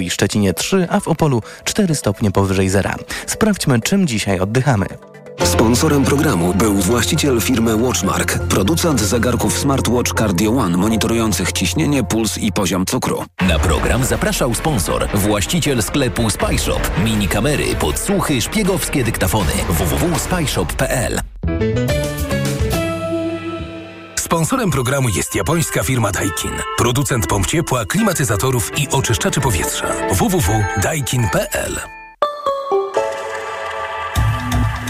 i Szczecinie 3, a w Opolu 4 stopnie powyżej zera. Sprawdźmy, czym dzisiaj oddychamy. Sponsorem programu był właściciel firmy Watchmark, producent zegarków smartwatch Cardio One monitorujących ciśnienie, puls i poziom cukru. Na program zapraszał sponsor, właściciel sklepu Spyshop. Mini kamery, podsłuchy, szpiegowskie dyktafony. www.spyshop.pl Sponsorem programu jest japońska firma Daikin. Producent pomp ciepła, klimatyzatorów i oczyszczaczy powietrza. www.daikin.pl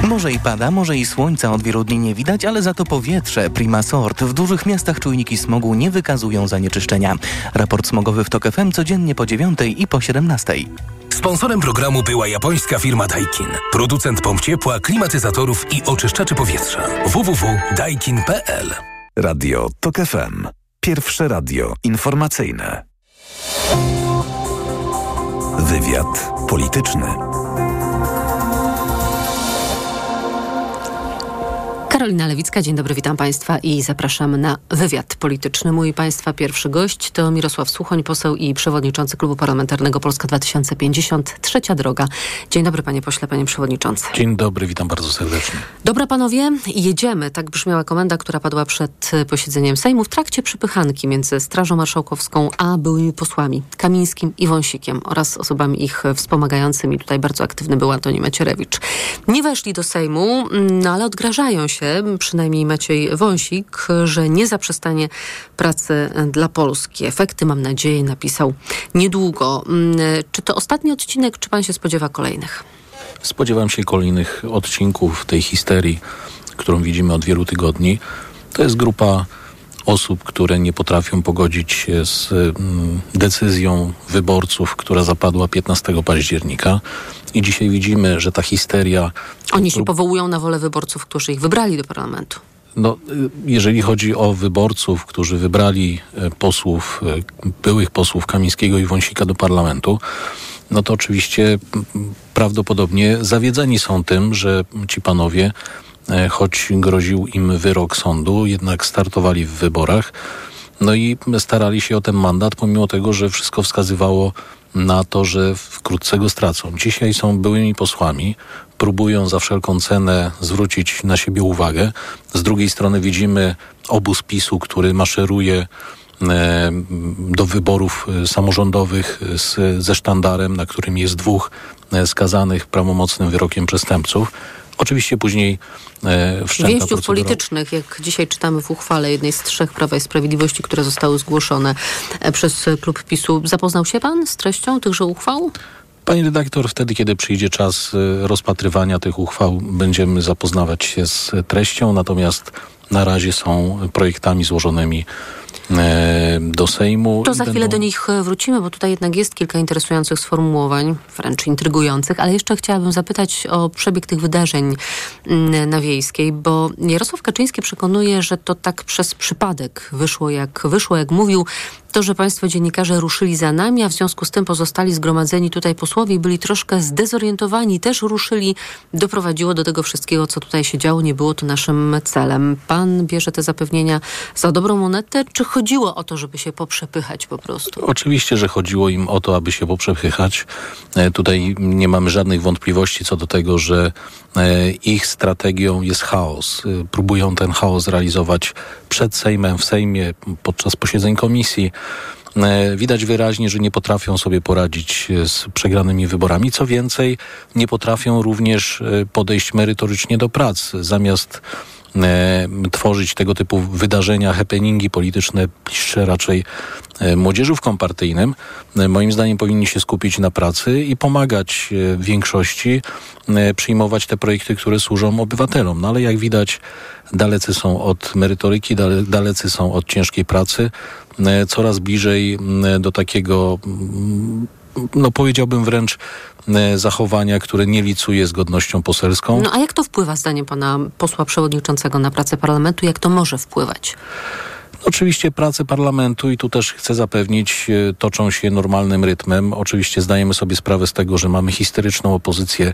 Może i pada, może i słońca od wielu dni nie widać, ale za to powietrze prima sort. W dużych miastach czujniki smogu nie wykazują zanieczyszczenia. Raport smogowy w TOK FM codziennie po 9 i po 17. Sponsorem programu była japońska firma Daikin. Producent pomp ciepła, klimatyzatorów i oczyszczaczy powietrza. www.daikin.pl Radio TOK FM. Pierwsze radio informacyjne. Wywiad polityczny. Karolina Lewicka, dzień dobry, witam Państwa i zapraszam na wywiad polityczny. Mój Państwa pierwszy gość to Mirosław Suchoń, poseł i przewodniczący Klubu Parlamentarnego Polska 2050, Trzecia Droga. Dzień dobry Panie Pośle, Panie Przewodniczący. Dzień dobry, witam bardzo serdecznie. Dobra Panowie, jedziemy. Tak brzmiała komenda, która padła przed posiedzeniem Sejmu w trakcie przypychanki między Strażą Marszałkowską a byłymi posłami Kamińskim i Wąsikiem oraz osobami ich wspomagającymi. Tutaj bardzo aktywny był Antoni Macierewicz. Nie weszli do Sejmu, no ale odgrażają się przynajmniej Maciej Wąsik, że nie zaprzestanie pracy dla Polski. Efekty, mam nadzieję, napisał niedługo. Czy to ostatni odcinek, czy pan się spodziewa kolejnych? Spodziewam się kolejnych odcinków tej histerii, którą widzimy od wielu tygodni. To jest grupa osób, które nie potrafią pogodzić się z decyzją wyborców, która zapadła 15 października. I dzisiaj widzimy, że ta histeria. Oni się powołują na wolę wyborców, którzy ich wybrali do parlamentu. No, jeżeli chodzi o wyborców, którzy wybrali posłów, byłych posłów Kamińskiego i Wąsika do parlamentu, no to oczywiście prawdopodobnie zawiedzeni są tym, że ci panowie, choć groził im wyrok sądu, jednak startowali w wyborach. No i starali się o ten mandat, pomimo tego, że wszystko wskazywało na to, że wkrótce go stracą. Dzisiaj są byłymi posłami, próbują za wszelką cenę zwrócić na siebie uwagę. Z drugiej strony widzimy obóz PiSu, który maszeruje do wyborów samorządowych z, ze sztandarem, na którym jest dwóch skazanych prawomocnym wyrokiem przestępców. Oczywiście później e, wszczęta Więźniów procedura... politycznych, jak dzisiaj czytamy w uchwale jednej z trzech Prawa i Sprawiedliwości, które zostały zgłoszone przez klub PiSu. Zapoznał się pan z treścią tychże uchwał? Pani redaktor, wtedy, kiedy przyjdzie czas rozpatrywania tych uchwał, będziemy zapoznawać się z treścią, natomiast na razie są projektami złożonymi do Sejmu. To za chwilę będą... do nich wrócimy, bo tutaj jednak jest kilka interesujących sformułowań, wręcz intrygujących, ale jeszcze chciałabym zapytać o przebieg tych wydarzeń na Wiejskiej, bo Jarosław Kaczyński przekonuje, że to tak przez przypadek wyszło jak wyszło, jak mówił. To, że państwo dziennikarze ruszyli za nami, a w związku z tym pozostali zgromadzeni tutaj posłowie byli troszkę zdezorientowani, też ruszyli, doprowadziło do tego wszystkiego, co tutaj się działo. Nie było to naszym celem. Pan bierze te zapewnienia za dobrą monetę, czy chodziło o to, żeby się poprzepychać po prostu? Oczywiście, że chodziło im o to, aby się poprzepychać. Tutaj nie mamy żadnych wątpliwości co do tego, że ich strategią jest chaos. Próbują ten chaos realizować przed Sejmem, w Sejmie, podczas posiedzeń komisji. Widać wyraźnie, że nie potrafią sobie poradzić z przegranymi wyborami. Co więcej, nie potrafią również podejść merytorycznie do prac. Zamiast tworzyć tego typu wydarzenia, happeningi polityczne, bliższe raczej młodzieżówkom kompartyjnym, moim zdaniem powinni się skupić na pracy i pomagać większości przyjmować te projekty, które służą obywatelom. No ale jak widać, dalecy są od merytoryki, dale, dalecy są od ciężkiej pracy, coraz bliżej do takiego no powiedziałbym wręcz zachowania, które nie licuje z godnością poselską. No a jak to wpływa zdaniem pana posła przewodniczącego na pracę parlamentu? Jak to może wpływać? Oczywiście prace parlamentu i tu też chcę zapewnić, toczą się normalnym rytmem. Oczywiście zdajemy sobie sprawę z tego, że mamy historyczną opozycję,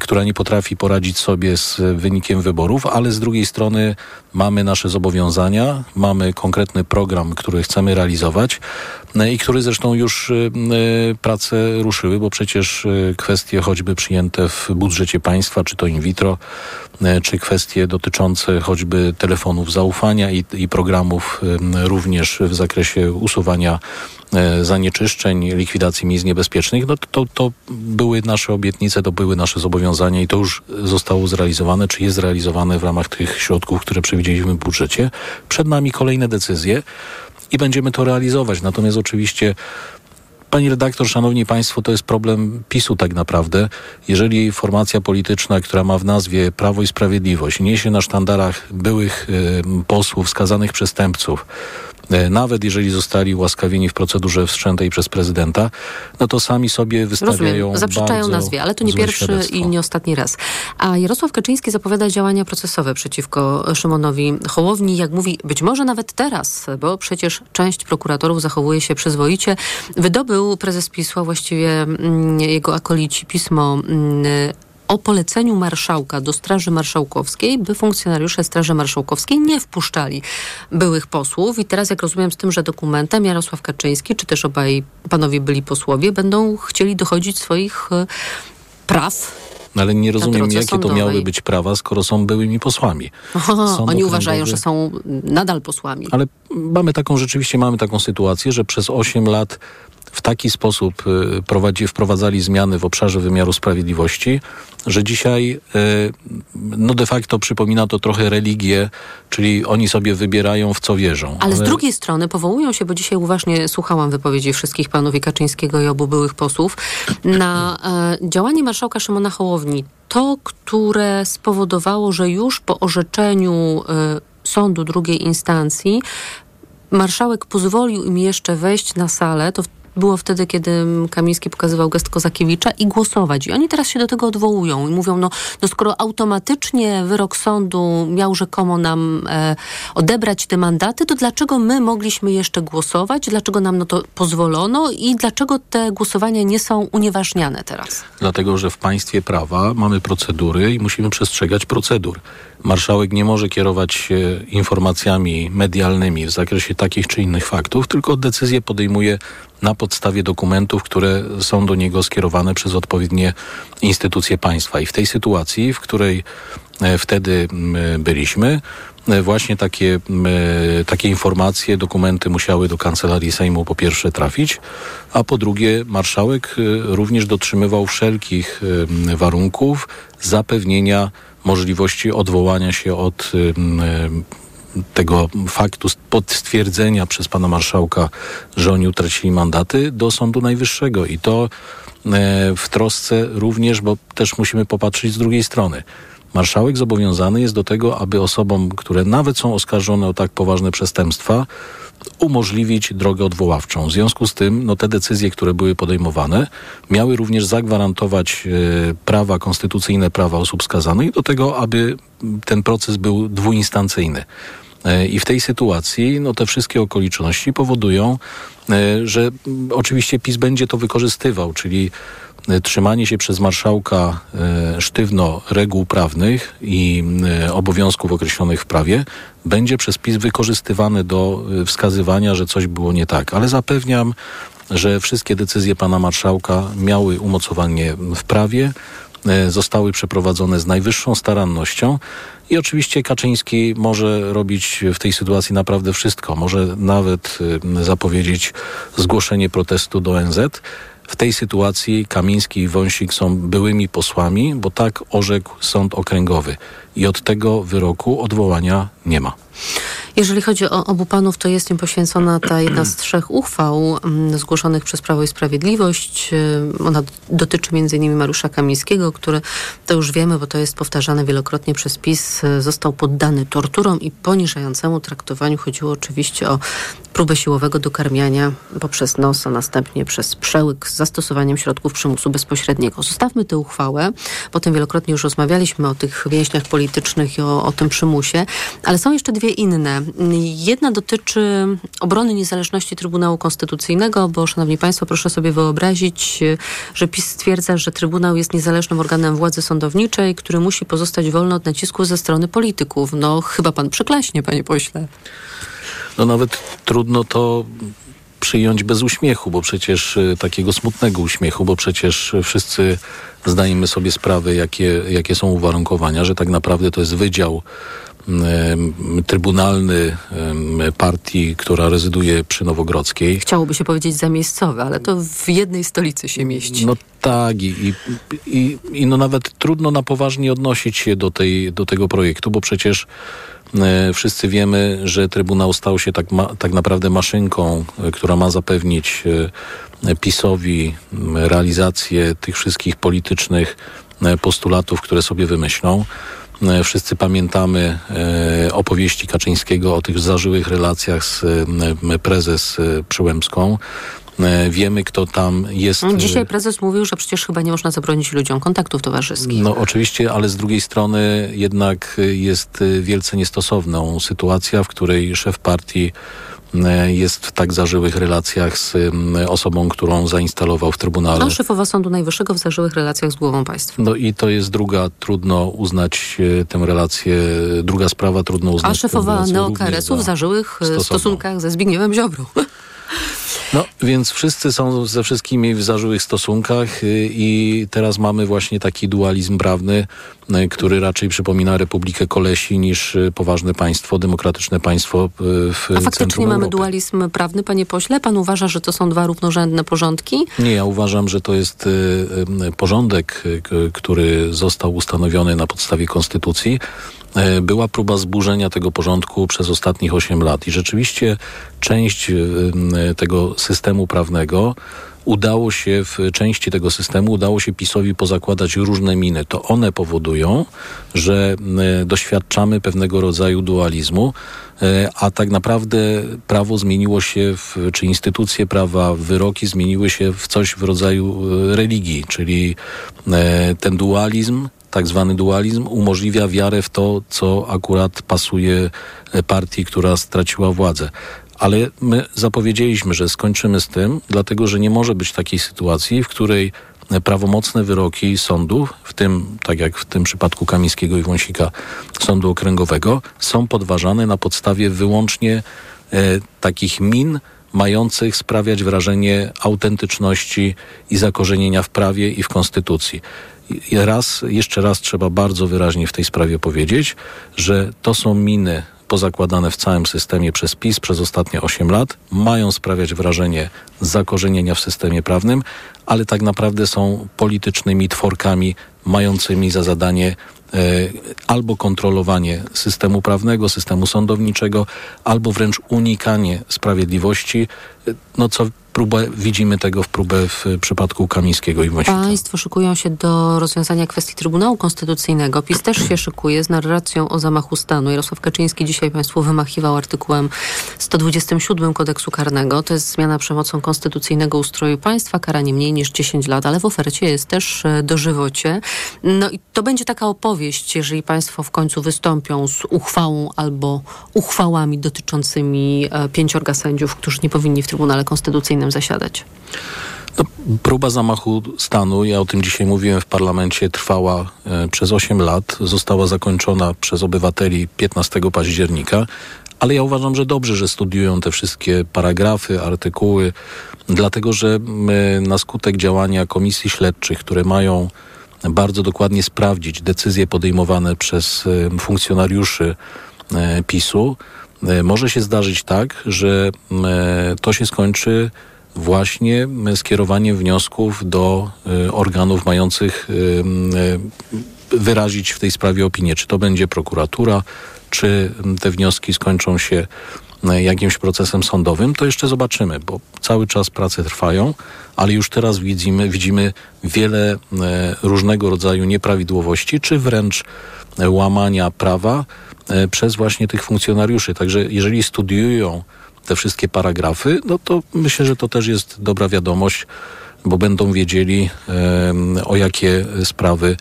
która nie potrafi poradzić sobie z wynikiem wyborów, ale z drugiej strony mamy nasze zobowiązania, mamy konkretny program, który chcemy realizować. I który zresztą już e, prace ruszyły, bo przecież e, kwestie choćby przyjęte w budżecie państwa, czy to in vitro, czy kwestie dotyczące choćby telefonów zaufania i, i programów również w zakresie usuwania zanieczyszczeń, likwidacji miejsc niebezpiecznych, no to, to były nasze obietnice, to były nasze zobowiązania i to już zostało zrealizowane, czy jest zrealizowane w ramach tych środków, które przewidzieliśmy w budżecie. Przed nami kolejne decyzje i będziemy to realizować. Natomiast oczywiście Pani redaktor, szanowni państwo, to jest problem PiSu tak naprawdę. Jeżeli formacja polityczna, która ma w nazwie Prawo i Sprawiedliwość, niesie na sztandarach byłych y, posłów, skazanych przestępców, nawet jeżeli zostali łaskawieni w procedurze wstrzętej przez prezydenta, no to sami sobie wystawiają Rozumiem, zaprzeczają nazwie, ale to nie pierwszy świadectwo. i nie ostatni raz. A Jarosław Kaczyński zapowiada działania procesowe przeciwko Szymonowi Hołowni, jak mówi, być może nawet teraz, bo przecież część prokuratorów zachowuje się przyzwoicie. Wydobył prezes PiSu, a właściwie mm, jego akolici pismo mm, o poleceniu marszałka do Straży Marszałkowskiej, by funkcjonariusze Straży Marszałkowskiej nie wpuszczali byłych posłów. I teraz, jak rozumiem, z tymże dokumentem Jarosław Kaczyński, czy też obaj panowie byli posłowie, będą chcieli dochodzić swoich e, praw no ale nie rozumiem, jakie sądowej. to miały być prawa, skoro są byłymi posłami. Oho, oni uważają, że są nadal posłami. Ale mamy taką, rzeczywiście mamy taką sytuację, że przez 8 lat w taki sposób y, prowadzi, wprowadzali zmiany w obszarze wymiaru sprawiedliwości, że dzisiaj y, no de facto przypomina to trochę religię, czyli oni sobie wybierają w co wierzą. Ale, Ale... z drugiej strony powołują się, bo dzisiaj uważnie słuchałam wypowiedzi wszystkich panów i Kaczyńskiego i obu byłych posłów, na e, działanie marszałka Szymona Hołowni. To, które spowodowało, że już po orzeczeniu e, sądu drugiej instancji marszałek pozwolił im jeszcze wejść na salę, to było wtedy, kiedy Kamiński pokazywał gest Kozakiewicza i głosować. I oni teraz się do tego odwołują i mówią, no, no skoro automatycznie wyrok sądu miał rzekomo nam e, odebrać te mandaty, to dlaczego my mogliśmy jeszcze głosować? Dlaczego nam no to pozwolono i dlaczego te głosowania nie są unieważniane teraz? Dlatego, że w państwie prawa mamy procedury i musimy przestrzegać procedur. Marszałek nie może kierować się informacjami medialnymi w zakresie takich czy innych faktów, tylko decyzje podejmuje na podstawie dokumentów, które są do niego skierowane przez odpowiednie instytucje państwa. I w tej sytuacji, w której e, wtedy byliśmy, e, właśnie takie, takie informacje, dokumenty musiały do kancelarii Sejmu po pierwsze trafić, a po drugie marszałek e, również dotrzymywał wszelkich warunków zapewnienia możliwości odwołania się od tego faktu potwierdzenia przez pana marszałka, że oni utracili mandaty do Sądu Najwyższego i to e, w trosce również, bo też musimy popatrzeć z drugiej strony. Marszałek zobowiązany jest do tego, aby osobom, które nawet są oskarżone o tak poważne przestępstwa, umożliwić drogę odwoławczą. W związku z tym no, te decyzje, które były podejmowane, miały również zagwarantować e, prawa, konstytucyjne prawa osób skazanych do tego, aby ten proces był dwuinstancyjny. E, I w tej sytuacji no, te wszystkie okoliczności powodują, e, że oczywiście PiS będzie to wykorzystywał, czyli e, trzymanie się przez marszałka sztywno reguł prawnych i obowiązków określonych w prawie będzie przez PiS wykorzystywane do wskazywania, że coś było nie tak. Ale zapewniam, że wszystkie decyzje pana marszałka miały umocowanie w prawie, zostały przeprowadzone z najwyższą starannością. I oczywiście Kaczyński może robić w tej sytuacji naprawdę wszystko. Może nawet y, zapowiedzieć zgłoszenie protestu do ONZ. W tej sytuacji Kamiński i Wąsik są byłymi posłami, bo tak orzekł sąd okręgowy. I od tego wyroku odwołania nie ma. Jeżeli chodzi o obu panów, to jest im poświęcona ta jedna z trzech uchwał mm, zgłoszonych przez Prawo i Sprawiedliwość. Y, ona dotyczy m.in. Mariusza Kamińskiego, który, to już wiemy, bo to jest powtarzane wielokrotnie przez PiS, y, został poddany torturom i poniżającemu traktowaniu. Chodziło oczywiście o próbę siłowego dokarmiania poprzez nos, a następnie przez przełyk z zastosowaniem środków przymusu bezpośredniego. Zostawmy tę uchwałę. Potem wielokrotnie już rozmawialiśmy o tych więźniach politycznych i o, o tym przymusie, ale są jeszcze dwie inne. Jedna dotyczy obrony niezależności Trybunału Konstytucyjnego, bo, szanowni państwo, proszę sobie wyobrazić, że PiS stwierdza, że Trybunał jest niezależnym organem władzy sądowniczej, który musi pozostać wolny od nacisku ze strony polityków. No, chyba pan przeklaśnie, panie pośle. No nawet trudno to przyjąć bez uśmiechu, bo przecież e, takiego smutnego uśmiechu, bo przecież wszyscy zdajemy sobie sprawę, jakie, jakie są uwarunkowania, że tak naprawdę to jest wydział trybunalny partii, która rezyduje przy Nowogrodzkiej. Chciałoby się powiedzieć zamiejscowy, ale to w jednej stolicy się mieści. No tak i, i, i, no nawet trudno na poważnie odnosić się do, tej, do tego projektu, bo przecież e, wszyscy wiemy, że Trybunał stał się tak, ma, tak naprawdę maszynką, e, która ma zapewnić e, PiSowi realizację tych wszystkich politycznych postulatów, które sobie wymyślą. E, wszyscy pamiętamy e, opowieści Kaczyńskiego o tych zażyłych relacjach z e, prezes Przyłębską. Wiemy, kto tam jest. Dzisiaj prezes mówił, że przecież chyba nie można zabronić ludziom kontaktów towarzyskich. No oczywiście, ale z drugiej strony jednak jest wielce niestosowną sytuacja, w której szef partii E, jest w tak zażyłych relacjach z osobą, którą zainstalował w Trybunale. A szefowa Sądu Najwyższego w zażyłych relacjach z głową państwa. No i to jest druga, trudno uznać e, tę relację, druga sprawa, trudno uznać A szefowa neokrs w zażyłych e, stosunkach ze Zbigniewem Ziobrą. No, więc wszyscy są ze wszystkimi w zażyłych stosunkach y, i teraz mamy właśnie taki dualizm prawny, y, który raczej przypomina Republikę Kolesi niż y, poważne państwo, demokratyczne państwo w A faktycznie mamy Europy. dualizm prawny, panie pośle? Pan uważa, że to są dwa równorzędne porządki? Nie, ja uważam, że to jest porządek, który został ustanowiony na podstawie konstytucji, była próba zburzenia tego porządku przez ostatnich 8 lat. I rzeczywiście część e, tego systemu prawnego udało się w części tego systemu, udało się PiSowi pozakładać różne miny. To one powodują, że doświadczamy pewnego rodzaju dualizmu, e, a tak naprawdę prawo zmieniło się, w, czy instytucje prawa, wyroki zmieniły się w coś w rodzaju religii, czyli ten dualizm tak zwany dualizm umożliwia wiarę w to, co akurat pasuje e, partii, która straciła władzę. Ale my zapowiedzieliśmy, że skończymy z tym, dlatego że nie może być takiej sytuacji, w której e, prawomocne wyroki sądów, w tym, tak jak w tym przypadku Kamińskiego i Wąsika, sądu okręgowego, są podważane na podstawie wyłącznie e, takich min, mających sprawiać wrażenie autentyczności i zakorzenienia w prawie i w konstytucji. Raz, jeszcze raz trzeba bardzo wyraźnie w tej sprawie powiedzieć, że to są miny pozakładane w całym systemie przez PiS przez ostatnie 8 lat, mają sprawiać wrażenie zakorzenienia w systemie prawnym, ale tak naprawdę są politycznymi tworkami mającymi za zadanie e, albo kontrolowanie systemu prawnego, systemu sądowniczego, albo wręcz unikanie sprawiedliwości, e, no co próbę, widzimy tego w próbę w przypadku Kamińskiego i Wąsika. Państwo szykują się do rozwiązania kwestii Trybunału Konstytucyjnego. PiS też się szykuje z narracją o zamachu stanu. Jarosław Kaczyński dzisiaj Państwu wymachiwał artykułem 127 kodeksu karnego. To jest zmiana przemocą konstytucyjnego ustroju państwa, kara nie mniej niż 10 lat, ale w ofercie jest też e, dożywocie. No i to będzie taka opowieść, jeżeli Państwo w końcu wystąpią z uchwałą albo uchwałami dotyczącymi e, pięciorga sędziów, którzy nie powinni w Trybunale Konstytucyjnym zasiadać? No, próba zamachu stanu, ja o tym dzisiaj mówiłem w parlamencie, trwała e, przez 8 lat, została zakończona przez obywateli 15 października, ale ja uważam, że dobrze, że studiują te wszystkie paragrafy, artykuły, dlatego że na skutek działania komisji śledczych, które mają bardzo dokładnie sprawdzić decyzje podejmowane przez e, funkcjonariuszy e, PiSu, e, może się zdarzyć tak, że to się skończy właśnie skierowanie wniosków do y, organów mających y, wyrazić w tej sprawie opinię, czy to będzie prokuratura, czy te wnioski skończą się jakimś procesem sądowym, to jeszcze zobaczymy, bo cały czas prace trwają, ale już teraz widzimy, widzimy wiele różnego rodzaju nieprawidłowości, czy wręcz łamania prawa przez właśnie tych funkcjonariuszy. Także jeżeli studiują te wszystkie paragrafy, no to myślę, że to też jest dobra wiadomość, bo będą wiedzieli o jakie sprawy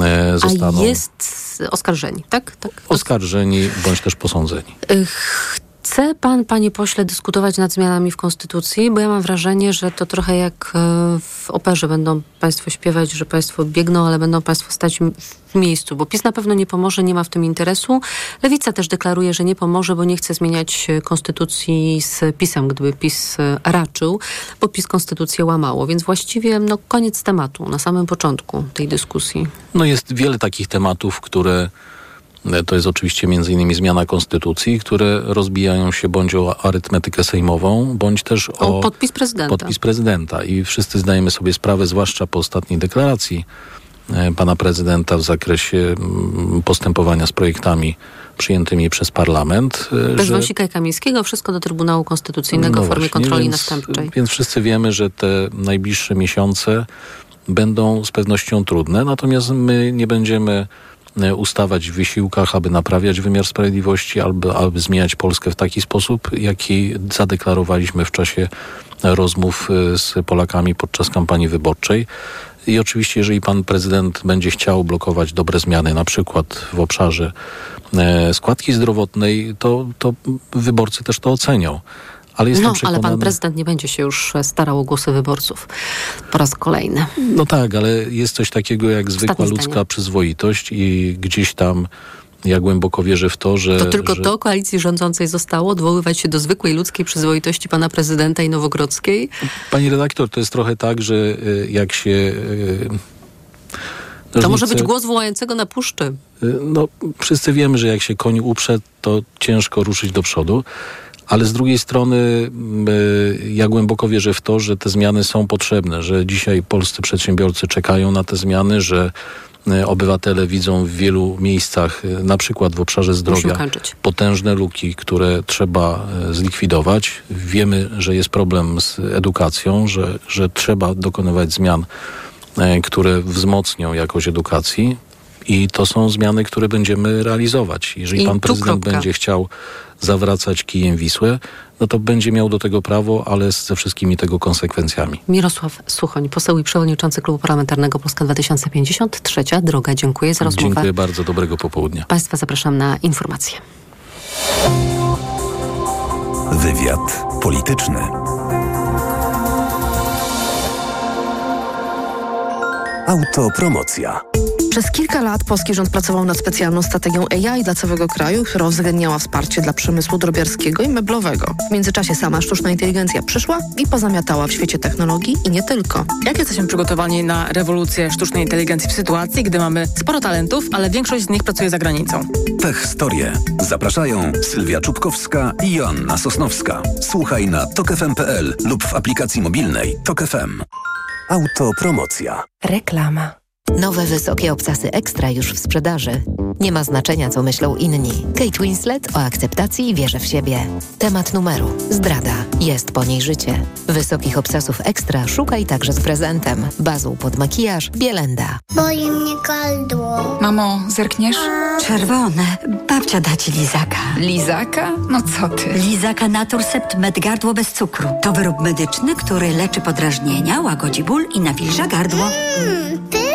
e, zostaną. A jest oskarżeni, tak? tak? Oskarżeni bądź też posądzeni. Chce pan, panie pośle, dyskutować nad zmianami w Konstytucji? Bo ja mam wrażenie, że to trochę jak e, w operze będą państwo śpiewać, że państwo biegną, ale będą państwo stać w miejscu, bo PiS na pewno nie pomoże, nie ma w tym interesu. Lewica też deklaruje, że nie pomoże, bo nie chce zmieniać e, Konstytucji z PiSem, gdyby PiS e, raczył, bo PiS Konstytucję łamało. Więc właściwie no, koniec tematu na samym początku tej dyskusji. No jest wiele takich tematów, które to jest oczywiście między innymi zmiana konstytucji, które rozbijają się bądź o arytmetykę sejmową, bądź też o, o podpis prezydenta. Podpis prezydenta. I wszyscy zdajemy sobie sprawę, zwłaszcza po ostatniej deklaracji e, pana prezydenta w zakresie mm, postępowania z projektami przyjętymi przez parlament. E, Bez że... Wąsika Kamińskiego wszystko do Trybunału Konstytucyjnego no w formie właśnie, kontroli więc, następczej. Więc wszyscy wiemy, że te najbliższe miesiące będą z pewnością trudne, natomiast my nie będziemy ustawać w wysiłkach, aby naprawiać wymiar sprawiedliwości, albo aby zmieniać Polskę w taki sposób, jaki zadeklarowaliśmy w czasie rozmów e, z Polakami podczas kampanii wyborczej. I oczywiście, jeżeli pan prezydent będzie chciał blokować dobre zmiany, na przykład w obszarze e, składki zdrowotnej, to, to wyborcy też to ocenią. Ale no, przekonany... ale pan prezydent nie będzie się już starał o głosy wyborców po raz kolejny. No tak, ale jest coś takiego jak zwykła Ostatnie ludzka zdanie. przyzwoitość i gdzieś tam ja głęboko wierzę w to, że... To tylko że... to koalicji rządzącej zostało odwoływać się do zwykłej ludzkiej przyzwoitości pana prezydenta i Nowogrodzkiej? Pani redaktor, to jest trochę tak, że y, jak się... Nożnice, to może być głos wołającego na puszczy. No, wszyscy wiemy, że jak się koń uprze, to ciężko ruszyć do przodu. Ale z drugiej strony mm, e, ja głęboko wierzę w to, że te zmiany są potrzebne, że dzisiaj polscy przedsiębiorcy czekają na te zmiany, że e, obywatele widzą w wielu miejscach, e, na przykład w obszarze zdrowia, potężne luki, które trzeba zlikwidować. Wiemy, że jest problem z edukacją, że, że trzeba dokonywać zmian, które wzmocnią jakość edukacji. I to są zmiany, które będziemy realizować. Jeżeli I pan prezydent będzie chciał zawracać kijem Wisłę, no to będzie miał do tego prawo, ale ze wszystkimi tego konsekwencjami. Mirosław Suchoń, poseł i przewodniczący Klubu Parlamentarnego Polska 2050. Trzecia droga. Dziękuję za rozmowę. Dziękuję bardzo. Dobrego popołudnia. Państwa zapraszam na informacje. Wywiad polityczny. Autopromocja. Przez kilka lat polski rząd pracował nad specjalną strategią AI dla całego kraju, która uwzględniała wsparcie dla przemysłu drobiarskiego i meblowego. W międzyczasie sama sztuczna inteligencja przyszła i pozamiatała w świecie technologii i nie tylko. Jak jesteśmy przygotowani na rewolucję sztucznej inteligencji w sytuacji, gdy mamy sporo talentów, ale większość z nich pracuje za granicą? Tech Historie. Zapraszają Sylwia Czubkowska i Joanna Sosnowska. Słuchaj na tokefm.pl lub w aplikacji mobilnej Tok FM. Autopromocja. Reklama. Nowe wysokie obcasy ekstra już w sprzedaży. Nie ma znaczenia, co myślą inni. Kate Winslet o akceptacji i wierze w siebie. Temat numeru. Zdrada. Jest po niej życie. Wysokich obcasów ekstra szukaj także z prezentem. Bazą pod makijaż Bielenda. Boli mnie gardło. Mamo, zerkniesz? Czerwone. Babcia da ci lizaka. Lizaka? No co ty? Lizaka Naturcept Med Gardło bez cukru. To wyrób medyczny, który leczy podrażnienia, łagodzi ból i nawilża gardło. Mmm,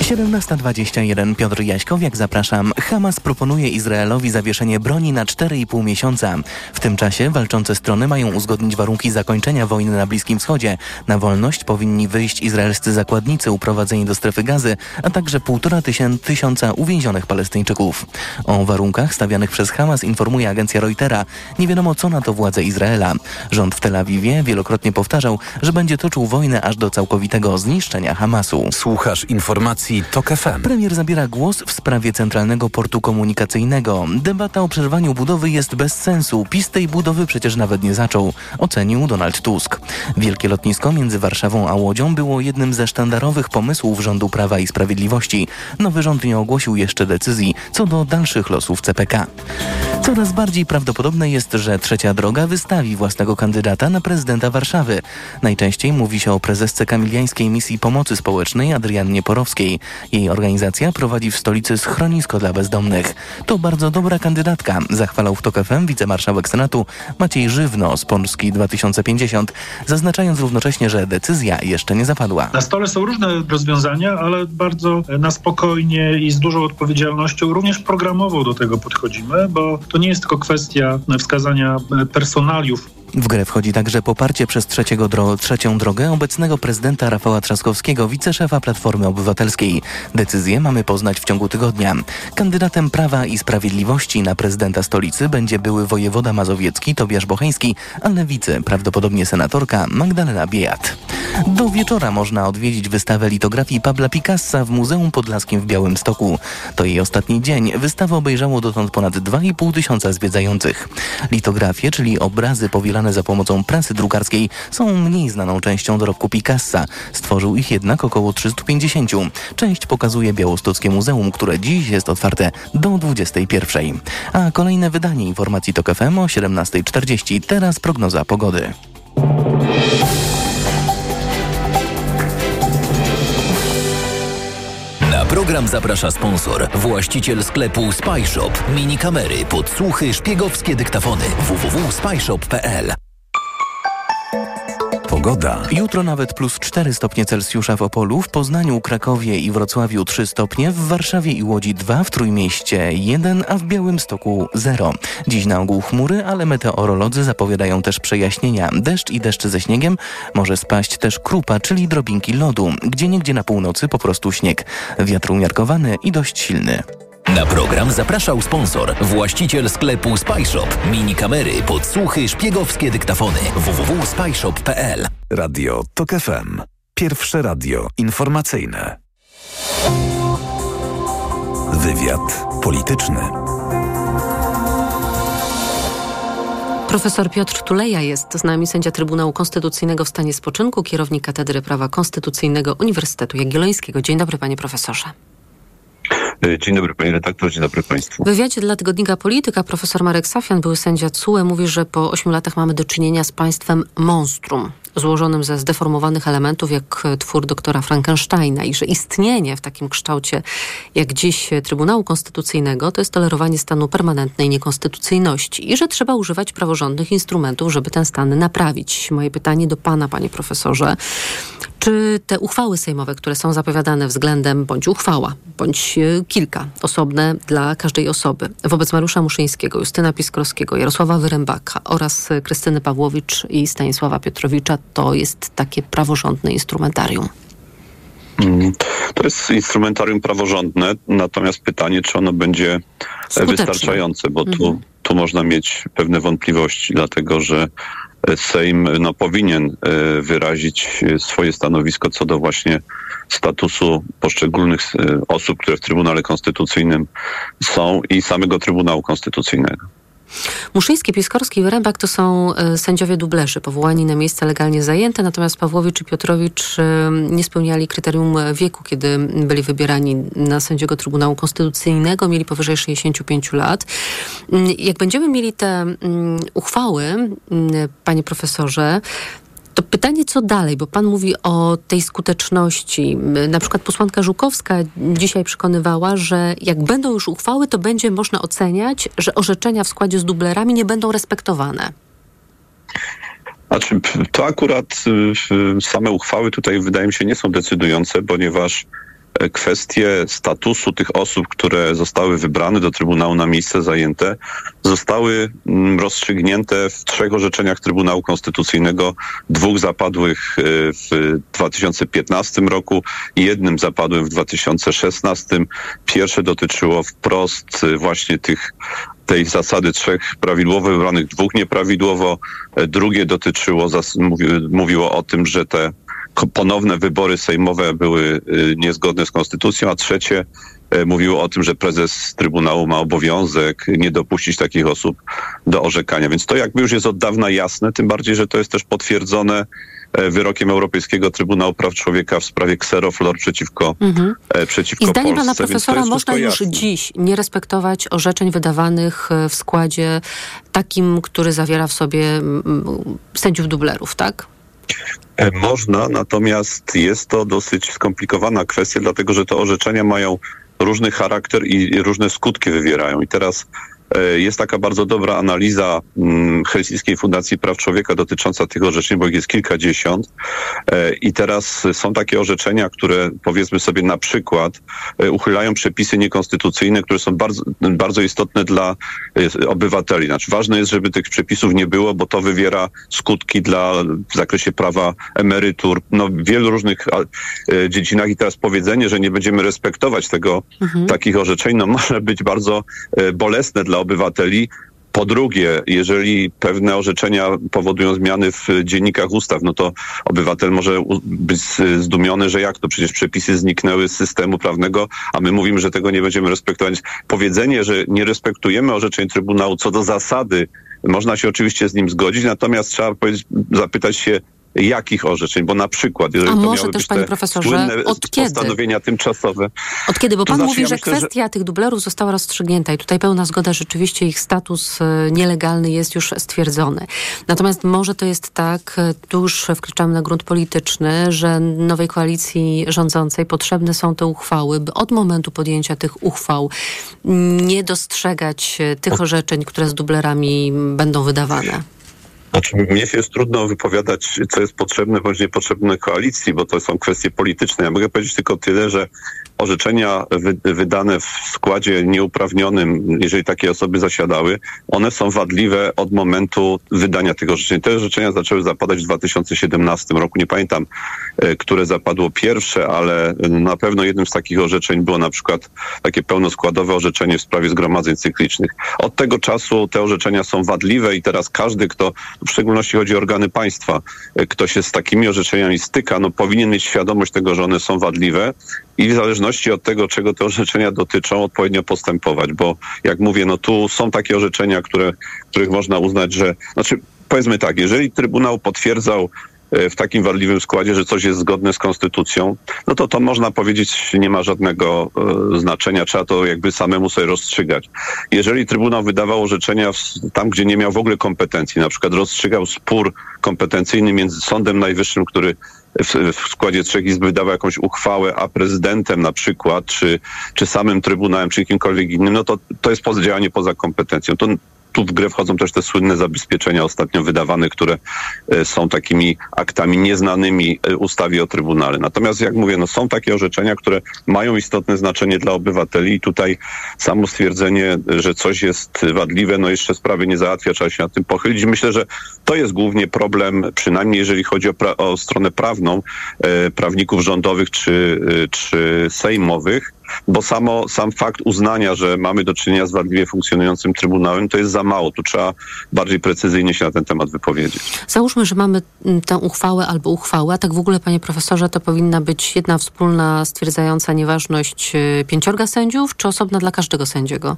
17.21 Piotr Jaśkowiak, zapraszam. Hamas proponuje Izraelowi zawieszenie broni na 4,5 miesiąca. W tym czasie walczące strony mają uzgodnić warunki zakończenia wojny na Bliskim Wschodzie. Na wolność powinni wyjść izraelscy zakładnicy uprowadzeni do strefy gazy, a także półtora tysiąca uwięzionych Palestyńczyków. O warunkach stawianych przez Hamas informuje agencja Reutera. Nie wiadomo co na to władze Izraela. Rząd w Tel Awiwie wielokrotnie powtarzał, że będzie toczył wojnę aż do całkowitego zniszczenia Hamasu. Słuchasz informacji TOK FM. Premier zabiera głos w sprawie Centralnego Portu Komunikacyjnego. Debata o przerwaniu budowy jest bez sensu. PiS tej budowy przecież nawet nie zaczął, ocenił Donald Tusk. Wielkie lotnisko między Warszawą a Łodzią było jednym ze sztandarowych pomysłów rządu Prawa i Sprawiedliwości. Nowy rząd nie ogłosił jeszcze decyzji co do dalszych losów CPK. Coraz bardziej prawdopodobne jest, że Trzecia Droga wystawi własnego kandydata na prezydenta Warszawy. Najczęściej mówi się o prezesce kamiliańskiej misji pomocy społecznej Adriannie Porowskiej. Jej organizacja prowadzi w stolicy schronisko dla bezdomnych. To bardzo dobra kandydatka, zachwalał w TOK FM wicemarszałek Senatu Maciej Żywno z Polski 2050, zaznaczając równocześnie, że decyzja jeszcze nie zapadła. Na stole są różne rozwiązania, ale bardzo na spokojnie i z dużą odpowiedzialnością, również programową do tego podchodzimy, bo to nie jest tylko kwestia wskazania personaliów w grę wchodzi także poparcie przez trzeciego dro trzecią drogę obecnego prezydenta Rafała Trzaskowskiego, wiceszefa Platformy Obywatelskiej. Decyzję mamy poznać w ciągu tygodnia. Kandydatem Prawa i Sprawiedliwości na prezydenta stolicy będzie były wojewoda mazowiecki Tobiasz Bocheński, a lewicy prawdopodobnie senatorka Magdalena Biejat. Do wieczora można odwiedzić wystawę litografii Pabla Picassa w Muzeum Podlaskim w Białymstoku. To jej ostatni dzień. Wystawę obejrzało dotąd ponad 2,5 tysiąca zwiedzających. Litografie, czyli obrazy powielane za pomocą prasy drukarskiej, są mniej znaną częścią dorobku Picassa. Stworzył ich jednak około 350. Część pokazuje Białostockie Muzeum, które dziś jest otwarte do 21. A kolejne wydanie informacji TOK FM o 17.40. Teraz prognoza pogody. Program zaprasza sponsor, właściciel sklepu Spyshop. Mini kamery, podsłuchy, szpiegowskie dyktafony. www.spyshop.pl Pogoda. Jutro nawet plus 4 stopnie Celsjusza w Opolu, w Poznaniu, Krakowie i Wrocławiu 3 stopnie, w Warszawie i Łodzi 2, w Trójmieście 1, a w Białymstoku 0. Dziś na ogół chmury, ale meteorolodzy zapowiadają też przejaśnienia. Deszcz i deszcz ze śniegiem może spaść też krupa, czyli drobinki lodu. Gdzie niegdzie na północy po prostu śnieg. Wiatr umiarkowany i dość silny. Na program zapraszał sponsor, właściciel sklepu Spyshop. Mini kamery, podsłuchy, szpiegowskie dyktafony. www.spyshop.pl Radio TOK FM. Pierwsze radio informacyjne. Wywiad polityczny. Profesor Piotr Tuleja jest z nami, sędzia Trybunału Konstytucyjnego w stanie spoczynku, kierownik Katedry Prawa Konstytucyjnego Uniwersytetu Jagiellońskiego. Dzień dobry, panie profesorze. Dzień dobry panie redaktor, dzień dobry państwu. W wywiadzie dla tygodnika Polityka profesor Marek Safian, były sędzia CUE, mówi, że po ośmiu latach mamy do czynienia z państwem monstrum, złożonym ze zdeformowanych elementów jak twór doktora Frankensteina i że istnienie w takim kształcie jak dziś Trybunału Konstytucyjnego to jest tolerowanie stanu permanentnej niekonstytucyjności i że trzeba używać praworządnych instrumentów, żeby ten stan naprawić. Moje pytanie do pana, panie profesorze. Czy te uchwały sejmowe, które są zapowiadane względem, bądź uchwała, bądź kilka, osobne dla każdej osoby, wobec Mariusza Muszyńskiego, Justyna Piskorskiego, Jarosława Wyrębaka oraz Krystyny Pawłowicz i Stanisława Piotrowicza, to jest takie praworządne instrumentarium? To jest instrumentarium praworządne, natomiast pytanie, czy ono będzie Skuteczne. wystarczające, bo tu, mhm. tu można mieć pewne wątpliwości, dlatego że Sejm no, powinien e, wyrazić swoje stanowisko co do właśnie statusu poszczególnych e, osób, które w Trybunale Konstytucyjnym są i samego Trybunału Konstytucyjnego. Muszyński, Pieskorski i Wyrębak to są e, sędziowie dublerzy, powołani na miejsca legalnie zajęte, natomiast Pawłowicz i Piotrowicz e, nie spełniali kryterium wieku, kiedy byli wybierani na sędziego Trybunału Konstytucyjnego, mieli powyżej 65 lat. Mm, jak będziemy mieli te mm, uchwały, mm, panie profesorze, to pytanie, co dalej, bo pan mówi o tej skuteczności. Na przykład posłanka Żukowska dzisiaj przekonywała, że jak będą już uchwały, to będzie można oceniać, że orzeczenia w składzie z dublerami nie będą respektowane. Znaczy, to akurat y, same uchwały tutaj wydaje mi się nie są decydujące, ponieważ kwestie statusu tych osób, które zostały wybrane do Trybunału na miejsce zajęte, zostały mm, rozstrzygnięte w trzech orzeczeniach Trybunału Konstytucyjnego, dwóch zapadłych e, w 2015 roku i jednym zapadłym w 2016. Pierwsze dotyczyło wprost e, właśnie tych tej zasady trzech prawidłowo wybranych, dwóch nieprawidłowo. E, Drugie dotyczyło, mówiło o tym, że te ponowne wybory sejmowe były y, niezgodne z konstytucją, a trzecie e, mówiło o tym, że prezes Trybunału ma obowiązek nie dopuścić takich osób do orzekania. Więc to jakby już jest od dawna jasne, tym bardziej, że to jest też potwierdzone e, wyrokiem Europejskiego Trybunału Praw Człowieka w sprawie Xeroflor przeciwko, Mhm. e, przeciwko I zdaniem Polsce. pana profesora można już jasne. dziś nie respektować orzeczeń wydawanych w składzie takim, który zawiera w sobie sędziów dublerów, tak? E, Można, natomiast jest to dosyć skomplikowana kwestia, dlatego że te orzeczenia mają różny charakter i różne skutki wywierają. I teraz jest taka bardzo dobra analiza mm, Helsińskiej Fundacji Praw Człowieka dotycząca tych orzeczeń, bo ich jest kilkadziesiąt. E, I teraz są takie orzeczenia, które powiedzmy sobie na przykład e, uchylają przepisy niekonstytucyjne, które są bardzo, bardzo istotne dla e, obywateli. Znaczy ważne jest, żeby tych przepisów nie było, bo to wywiera skutki dla w zakresie prawa emerytur, no w wielu różnych e, dziedzinach i teraz powiedzenie, że nie będziemy respektować tego, Mhm. takich orzeczeń, no może być bardzo e, bolesne dla obywateli. Po drugie, jeżeli pewne orzeczenia powodują zmiany w dziennikach ustaw, no to obywatel może być zdumiony, że jak to przecież przepisy zniknęły z systemu prawnego, a my mówimy, że tego nie będziemy respektować. Powiedzenie, że nie respektujemy orzeczeń Trybunału co do zasady, można się oczywiście z nim zgodzić, natomiast trzeba zapytać się, jakich orzeczeń, bo na przykład, jeżeli A może też, panie profesorze, od kiedy? postanowienia tymczasowe. Od kiedy? Bo pan znaczy, mówi, ja że myślę, że- kwestia tych dublerów została rozstrzygnięta i tutaj pełna zgoda, rzeczywiście ich status e, nielegalny jest już stwierdzony. Natomiast może to jest tak, e, tu już wkraczamy na grunt polityczny, że nowej koalicji rządzącej potrzebne są te uchwały, by od momentu podjęcia tych uchwał nie dostrzegać e, tych orzeczeń, które z dublerami będą wydawane. Znaczy, mnie się jest trudno wypowiadać, co jest potrzebne bądź niepotrzebne koalicji, bo to są kwestie polityczne. Ja mogę powiedzieć tylko tyle, że orzeczenia wy, wydane w składzie nieuprawnionym, jeżeli takie osoby zasiadały, one są wadliwe od momentu wydania tych orzeczeń. Te orzeczenia zaczęły zapadać w 2017 roku. Nie pamiętam, e, które zapadło pierwsze, ale na pewno jednym z takich orzeczeń było na przykład takie pełnoskładowe orzeczenie w sprawie zgromadzeń cyklicznych. Od tego czasu te orzeczenia są wadliwe i teraz każdy, kto, w szczególności chodzi o organy państwa, e, kto się z takimi orzeczeniami styka, no powinien mieć świadomość tego, że one są wadliwe i w zależności od tego, czego te orzeczenia dotyczą, odpowiednio postępować, bo jak mówię, no tu są takie orzeczenia, które, których można uznać, że, znaczy powiedzmy tak, jeżeli Trybunał potwierdzał e, w takim wadliwym składzie, że coś jest zgodne z konstytucją, no to to można powiedzieć nie ma żadnego e, znaczenia, trzeba to jakby samemu sobie rozstrzygać. Jeżeli Trybunał wydawał orzeczenia w, tam, gdzie nie miał w ogóle kompetencji, na przykład rozstrzygał spór kompetencyjny między Sądem Najwyższym, który w, w składzie trzech izb wydawał jakąś uchwałę, a prezydentem na przykład, czy, czy samym Trybunałem, czy kimkolwiek innym, no to to jest działanie poza kompetencją. To tu w grę wchodzą też te słynne zabezpieczenia ostatnio wydawane, które e, są takimi aktami nieznanymi e, ustawie o Trybunale. Natomiast jak mówię, no są takie orzeczenia, które mają istotne znaczenie dla obywateli i tutaj samo stwierdzenie, że coś jest wadliwe, no jeszcze sprawy nie załatwia, trzeba się nad tym pochylić. Myślę, że to jest głównie problem, przynajmniej jeżeli chodzi o, pra- o stronę prawną e, prawników rządowych czy, e, czy sejmowych, bo samo, sam fakt uznania, że mamy do czynienia z wadliwie funkcjonującym Trybunałem, to jest za mało. Tu trzeba bardziej precyzyjnie się na ten temat wypowiedzieć. Załóżmy, że mamy mm, tę uchwałę albo uchwałę, a tak w ogóle, panie profesorze, to powinna być jedna wspólna stwierdzająca nieważność y, pięciorga sędziów, czy osobna dla każdego sędziego?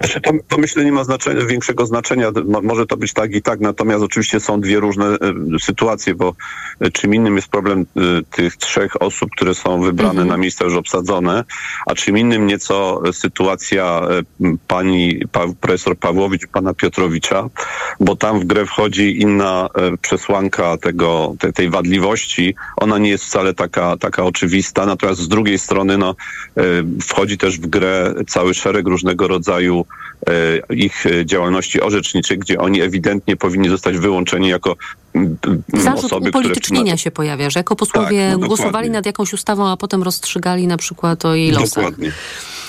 Znaczy, to, to myślę nie ma znaczenia, większego znaczenia. Mo, może to być tak i tak, natomiast oczywiście są dwie różne e, sytuacje, bo e, czym innym jest problem e, tych trzech osób, które są wybrane na miejsca już obsadzone, a czym innym nieco sytuacja pani pa, profesor Pawłowicz i pana Piotrowicza, bo tam w grę wchodzi inna przesłanka tego, te, tej wadliwości. Ona nie jest wcale taka, taka oczywista, natomiast z drugiej strony no, wchodzi też w grę cały szereg różnego rodzaju e, ich e, działalności orzeczniczej, gdzie oni ewidentnie powinni zostać wyłączeni jako Zarzut osoby, upolitycznienia które... się pojawia, że jako posłowie Tak, no głosowali nad jakąś ustawą, a potem rozstrzygali na przykład o jej losach. Dokładnie.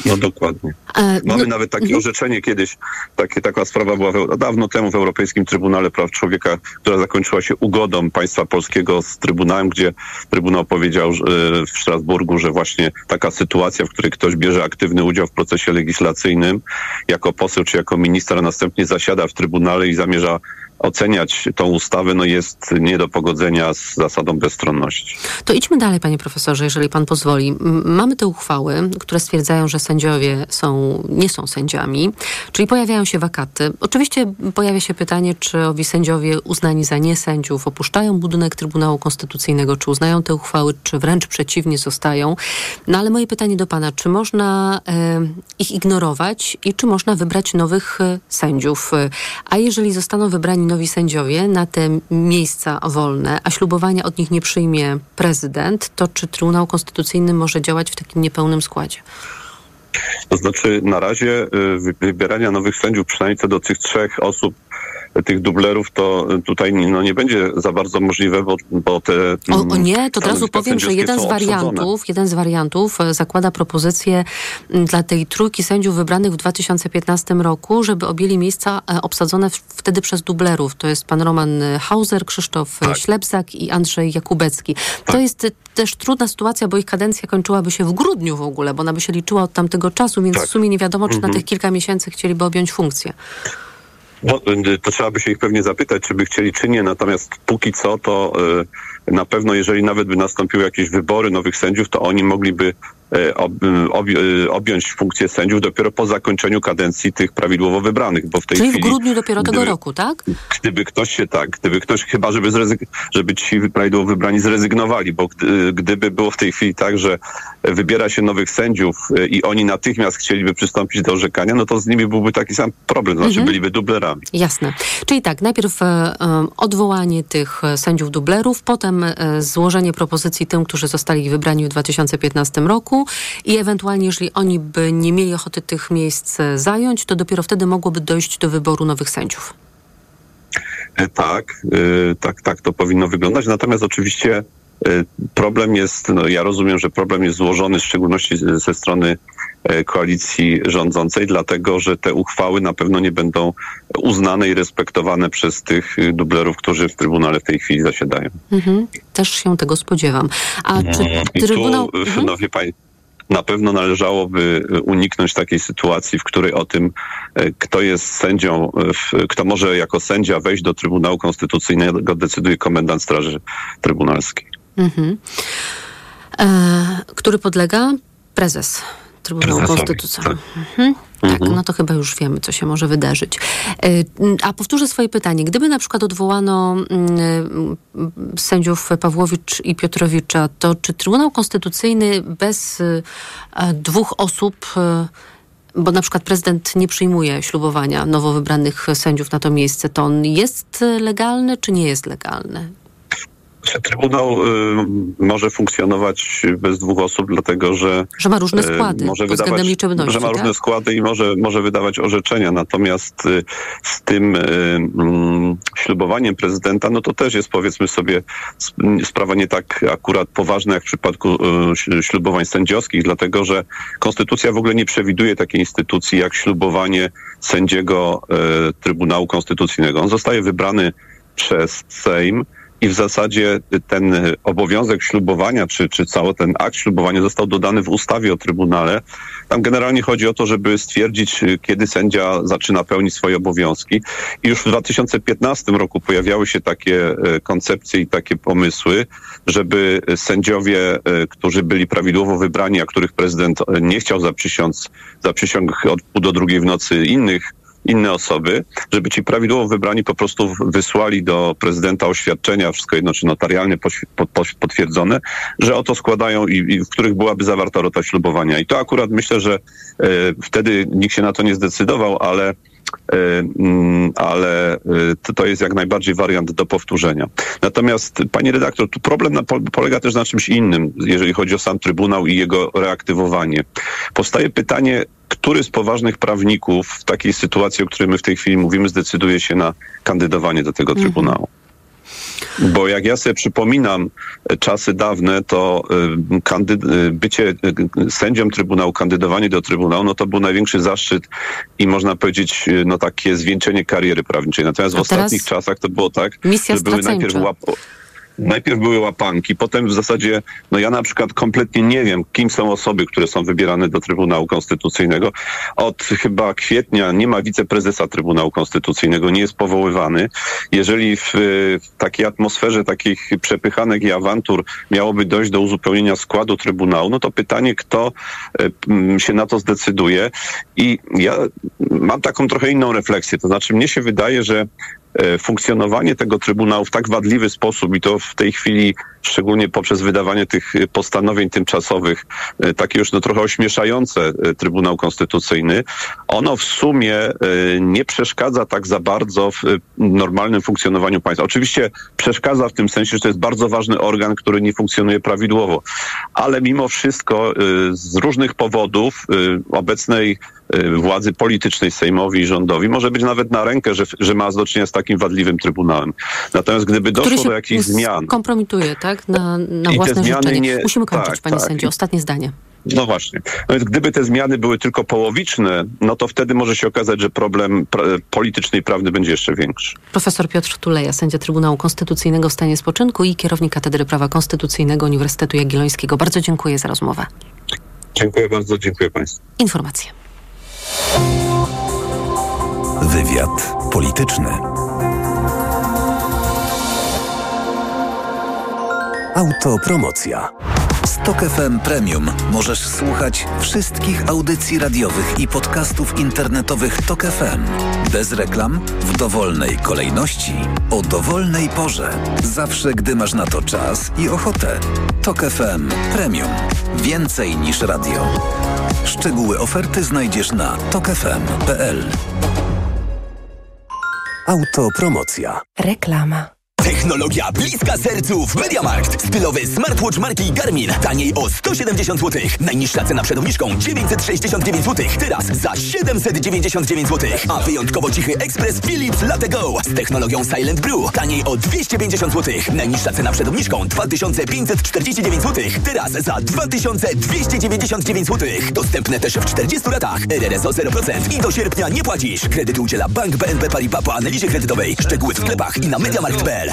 No dokładnie. E, Mamy no, nawet takie mhm. orzeczenie kiedyś, takie, taka sprawa była dawno temu w Europejskim Trybunale Praw Człowieka, która zakończyła się ugodą państwa polskiego z Trybunałem, gdzie Trybunał powiedział że, e, w Strasburgu, że właśnie taka sytuacja, w której ktoś bierze aktywny udział w procesie legislacyjnym jako poseł czy jako minister, a następnie zasiada w Trybunale i zamierza oceniać tą ustawę, no jest nie do pogodzenia z zasadą bezstronności. To idźmy dalej, panie profesorze, jeżeli pan pozwoli. Mamy te uchwały, które stwierdzają, że sędziowie są, nie są sędziami, czyli pojawiają się wakaty. Oczywiście pojawia się pytanie, czy owi sędziowie uznani za niesędziów opuszczają budynek Trybunału Konstytucyjnego, czy uznają te uchwały, czy wręcz przeciwnie zostają. No ale moje pytanie do pana, czy można e, ich ignorować i czy można wybrać nowych e, sędziów? E, A jeżeli zostaną wybrani nowi sędziowie na te miejsca wolne, a ślubowania od nich nie przyjmie prezydent, to czy Trybunał Konstytucyjny może działać w takim niepełnym składzie? To znaczy na razie y, wy- wybierania nowych sędziów, przynajmniej co do tych trzech osób, tych dublerów, to tutaj no, nie będzie za bardzo możliwe, bo, bo te... O, o mm, nie, to od razu powiem, że jeden z obsadzone. wariantów, jeden z wariantów e, zakłada propozycję m, dla tej trójki sędziów wybranych w 2015 roku, żeby objęli miejsca e, obsadzone wtedy przez dublerów. To jest pan Roman e, Hauser, Krzysztof Tak. Ślepzak i Andrzej Jakubecki. To jest też trudna sytuacja, bo ich kadencja kończyłaby się w grudniu w ogóle, bo ona by się liczyła od tamtego czasu, więc Tak. w sumie nie wiadomo, czy na Mhm. tych kilka miesięcy chcieliby objąć funkcję. No, y, to trzeba by się ich pewnie zapytać, czy by chcieli, czy nie. Natomiast póki co, to y, na pewno, jeżeli nawet by nastąpiły jakieś wybory nowych sędziów, to oni mogliby objąć funkcję sędziów dopiero po zakończeniu kadencji tych prawidłowo wybranych, bo w tej Czyli w chwili... grudniu dopiero tego gdyby- roku, tak? Gdyby ktoś się tak, gdyby ktoś, chyba żeby, zrezyg- żeby ci prawidłowo wybrani zrezygnowali, bo gdy, gdyby było w tej chwili tak, że wybiera się nowych sędziów i oni natychmiast chcieliby przystąpić do orzekania, no to z nimi byłby taki sam problem, znaczy Mhm. byliby dublerami. Jasne. Czyli tak, najpierw e, e, odwołanie tych e, sędziów dublerów, potem e, złożenie propozycji tym, którzy zostali wybrani w 2015 roku i ewentualnie, jeżeli oni by nie mieli ochoty tych miejsc e, zająć, to dopiero wtedy mogłoby dojść do wyboru nowych sędziów. E, Tak, y, tak, tak to powinno wyglądać. Natomiast oczywiście problem jest, no ja rozumiem, że problem jest złożony w szczególności ze strony e, koalicji rządzącej, dlatego że te uchwały na pewno nie będą uznane i respektowane przez tych dublerów, którzy w Trybunale w tej chwili zasiadają. Mhm. Też się tego spodziewam. A czy I Trybunał... tu, Mhm. no wie pani, na pewno należałoby y, uniknąć takiej sytuacji, w której o tym, y, kto jest sędzią, w- kto może jako sędzia wejść do Trybunału Konstytucyjnego, decyduje komendant Straży Trybunalskiej. Mhm. E, który podlega prezes Trybunału Konstytucyjnego. Mhm. Tak, no to chyba już wiemy, co się może wydarzyć. E, A powtórzę swoje pytanie. Gdyby na przykład odwołano mm, mm, sędziów Pawłowicz i Piotrowicza, to czy Trybunał Konstytucyjny bez e, dwóch osób bo na przykład prezydent nie przyjmuje ślubowania nowo wybranych sędziów na to miejsce, to on jest legalny, czy nie jest legalny? Trybunał y, może funkcjonować bez dwóch osób, dlatego że. Że ma różne y, składy może liczebności, Że ma tak? różne składy i może, może wydawać orzeczenia. Natomiast y, z tym mm, ślubowaniem prezydenta, no to też jest powiedzmy sobie sp- sprawa nie tak akurat poważna jak w przypadku ślubowań sędziowskich, dlatego że konstytucja w ogóle nie przewiduje takiej instytucji jak ślubowanie sędziego Trybunału Konstytucyjnego. On zostaje wybrany przez Sejm i w zasadzie ten obowiązek ślubowania, czy, czy cały ten akt ślubowania został dodany w ustawie o Trybunale. Tam generalnie chodzi o to, żeby stwierdzić, kiedy sędzia zaczyna pełnić swoje obowiązki. I już w 2015 roku pojawiały się takie y, koncepcje i takie pomysły, żeby sędziowie, y, którzy byli prawidłowo wybrani, a których prezydent y, nie chciał zaprzysiąc, zaprzysiąg od pół do drugiej w nocy innych inne osoby, żeby ci prawidłowo wybrani po prostu wysłali do prezydenta oświadczenia, wszystko jedno czy notarialnie potwierdzone, że oto składają i, i w których byłaby zawarta rota ślubowania. I to akurat myślę, że e, wtedy nikt się na to nie zdecydował, ale e, mm, ale e, to, to jest jak najbardziej wariant do powtórzenia. Natomiast, panie redaktor, tu problem polega też na czymś innym, jeżeli chodzi o sam Trybunał i jego reaktywowanie. Powstaje pytanie, który z poważnych prawników w takiej sytuacji, o której my w tej chwili mówimy, zdecyduje się na kandydowanie do tego Trybunału. Bo jak ja sobie przypominam e, czasy dawne, to y, kandy- y, bycie sędzią Trybunału, kandydowanie do Trybunału, no to był największy zaszczyt i można powiedzieć, no takie zwieńczenie kariery prawniczej. Natomiast w ostatnich czasach to było tak, że były najpierw łap- Najpierw były łapanki, potem w zasadzie, no ja na przykład kompletnie nie wiem, kim są osoby, które są wybierane do Trybunału Konstytucyjnego. Od chyba kwietnia nie ma wiceprezesa Trybunału Konstytucyjnego, nie jest powoływany. Jeżeli w, w takiej atmosferze takich przepychanek i awantur miałoby dojść do uzupełnienia składu Trybunału, no to pytanie, kto się na to zdecyduje. I ja mam taką trochę inną refleksję. To znaczy, mnie się wydaje, że funkcjonowanie tego Trybunału w tak wadliwy sposób i to w tej chwili szczególnie poprzez wydawanie tych e, postanowień tymczasowych, e, takie już no trochę ośmieszające e, Trybunał Konstytucyjny, ono w sumie e, nie przeszkadza tak za bardzo w e, normalnym funkcjonowaniu państwa. Oczywiście przeszkadza w tym sensie, że to jest bardzo ważny organ, który nie funkcjonuje prawidłowo, ale mimo wszystko e, z różnych powodów e, obecnej e, władzy politycznej Sejmowi i rządowi może być nawet na rękę, że, że ma do czynienia z takim wadliwym Trybunałem. Natomiast gdyby który doszło się do jakichś zmian, kompromituje, tak? Na, na I te własne zmiany życzenie. nie- Musimy kończyć, tak, panie tak. sędzio. Ostatnie zdanie. No właśnie. No więc gdyby te zmiany były tylko połowiczne, no to wtedy może się okazać, że problem pra- polityczny i prawny będzie jeszcze większy. Profesor Piotr Tuleja, sędzia Trybunału Konstytucyjnego w stanie spoczynku i kierownik Katedry Prawa Konstytucyjnego Uniwersytetu Jagiellońskiego. Bardzo dziękuję za rozmowę. Dziękuję bardzo, dziękuję Państwu. Informacje. Wywiad polityczny. Autopromocja. Stok FM Premium możesz słuchać wszystkich audycji radiowych i podcastów internetowych Tok FM. Bez reklam, w dowolnej kolejności, o dowolnej porze. Zawsze, gdy masz na to czas i ochotę. Tok FM Premium. Więcej niż radio. Szczegóły oferty znajdziesz na tokefm.pl. Autopromocja. Reklama. Technologia bliska sercu w MediaMarkt. Stylowy smartwatch marki Garmin. Taniej o 170 zł. Najniższa cena przed obniżką 969 zł. Teraz za 799 zł. A wyjątkowo cichy ekspres Philips Latte Go z technologią Silent Brew. Taniej o 250 zł. Najniższa cena przed obniżką 2549 zł. Teraz za 2299 zł. Dostępne też w 40 latach. RRSO 0% i do sierpnia nie płacisz. Kredyt udziela Bank BNP Paribas po analizie kredytowej. Szczegóły w sklepach i na MediaMarkt.pl.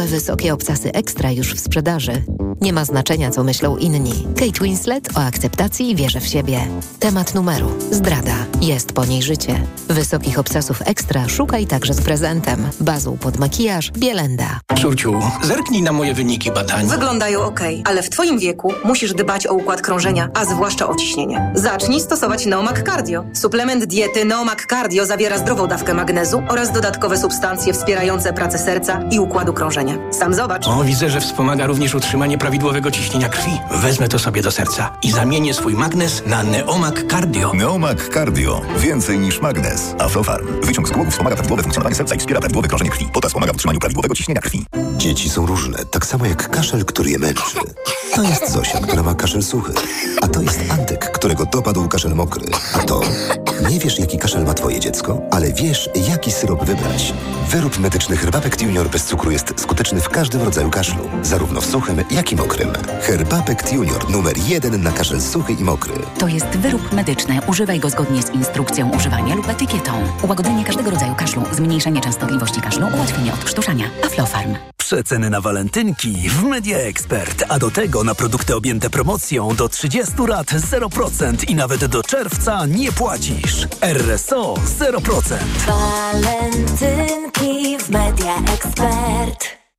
Nowe wysokie obcasy ekstra już w sprzedaży. Nie ma znaczenia, co myślą inni. Kate Winslet o akceptacji i wierze w siebie. Temat numeru. Zdrada. Jest po niej życie. Wysokich obcasów ekstra szukaj także z prezentem. Bazą pod makijaż Bielenda. Ciurciu, zerknij na moje wyniki badań. Wyglądają ok, ale w Twoim wieku musisz dbać o układ krążenia, a zwłaszcza o ciśnienie. Zacznij stosować Neomak Cardio. Suplement diety Neomak Cardio zawiera zdrową dawkę magnezu oraz dodatkowe substancje wspierające pracę serca i układu krążenia. Sam zobacz. O, widzę, że wspomaga również utrzymanie prawidłowego ciśnienia krwi. Wezmę to sobie do serca i zamienię swój magnes na Neomak Cardio. Neomak Cardio. Więcej niż magnes. Aflofarm. Wyciąg z głowy wspomaga prawidłowe funkcjonowanie serca i wspiera prawidłowe krążenie krwi. Potas wspomaga w utrzymaniu prawidłowego ciśnienia krwi. Dzieci są różne, tak samo jak kaszel, który je męczy. To jest Zosia, która ma kaszel suchy. A to jest Antek, którego dopadł kaszel mokry. A to... Nie wiesz, jaki kaszel ma twoje dziecko, ale wiesz, jaki syrop wybrać. Wyrób medyczny Herbapekt Junior bez cukru jest skuteczny w każdym rodzaju kaszlu. Zarówno w suchym, jak i mokrym. Herbapekt Junior numer jeden na kaszel suchy i mokry. To jest wyrób medyczny. Używaj go zgodnie z instrukcją używania lub etykietą. Ułagodzenie każdego rodzaju kaszlu, zmniejszenie częstotliwości kaszlu, ułatwienie odkrztuszania. Aflofarm. Przeceny na walentynki w Media Expert, a do tego na produkty objęte promocją do 30 lat 0% i nawet do czerwca nie płacisz. RSO 0%. Walentynki w Media Expert.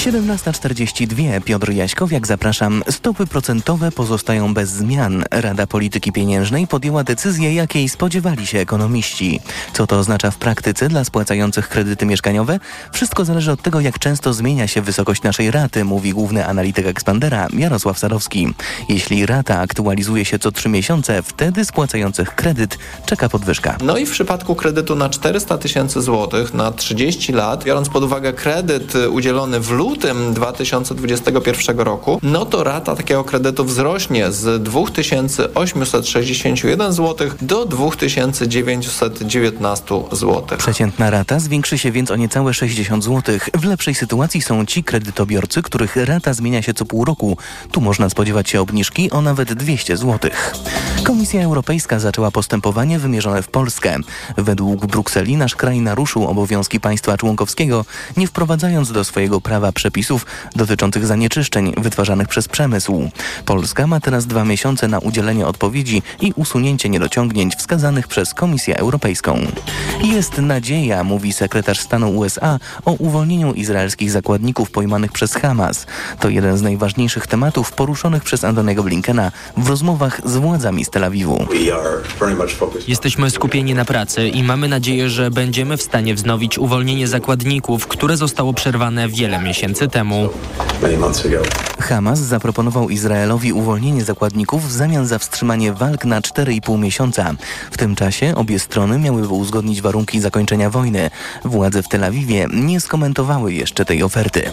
17.42. Piotr Jaśkowiak, zapraszam. Stopy procentowe pozostają bez zmian. Rada Polityki Pieniężnej podjęła decyzję, jakiej spodziewali się ekonomiści. Co to oznacza w praktyce dla spłacających kredyty mieszkaniowe? Wszystko zależy od tego, jak często zmienia się wysokość naszej raty, mówi główny analityk Expandera Jarosław Sarowski. Jeśli rata aktualizuje się co trzy miesiące, wtedy spłacających kredyt czeka podwyżka. No i w przypadku kredytu na 400 tysięcy złotych na 30 lat, biorąc pod uwagę kredyt udzielony w lutym 2021 roku, no to rata takiego kredytu wzrośnie z 2861 zł do 2919 zł. Przeciętna rata zwiększy się więc o niecałe 60 zł. W lepszej sytuacji są ci kredytobiorcy, których rata zmienia się co pół roku. Tu można spodziewać się obniżki o nawet 200 zł. Komisja Europejska zaczęła postępowanie wymierzone w Polskę. Według Brukseli nasz kraj naruszył obowiązki państwa członkowskiego, nie wprowadzając do swojego prawa przepisów dotyczących zanieczyszczeń wytwarzanych przez przemysł. Polska ma teraz dwa miesiące na udzielenie odpowiedzi i usunięcie niedociągnięć wskazanych przez Komisję Europejską. Jest nadzieja, mówi sekretarz stanu USA o uwolnieniu izraelskich zakładników pojmanych przez Hamas. To jeden z najważniejszych tematów poruszonych przez Antonego Blinkena w rozmowach z władzami z Tel Awiwu. Jesteśmy skupieni na pracy i mamy nadzieję, że będziemy w stanie wznowić uwolnienie zakładników, które zostało przerwane wiele miesięcy temu. Hamas zaproponował Izraelowi uwolnienie zakładników w zamian za wstrzymanie walk na 4,5 miesiąca. W tym czasie obie strony miałyby uzgodnić warunki zakończenia wojny. Władze w Tel Awiwie nie skomentowały jeszcze tej oferty.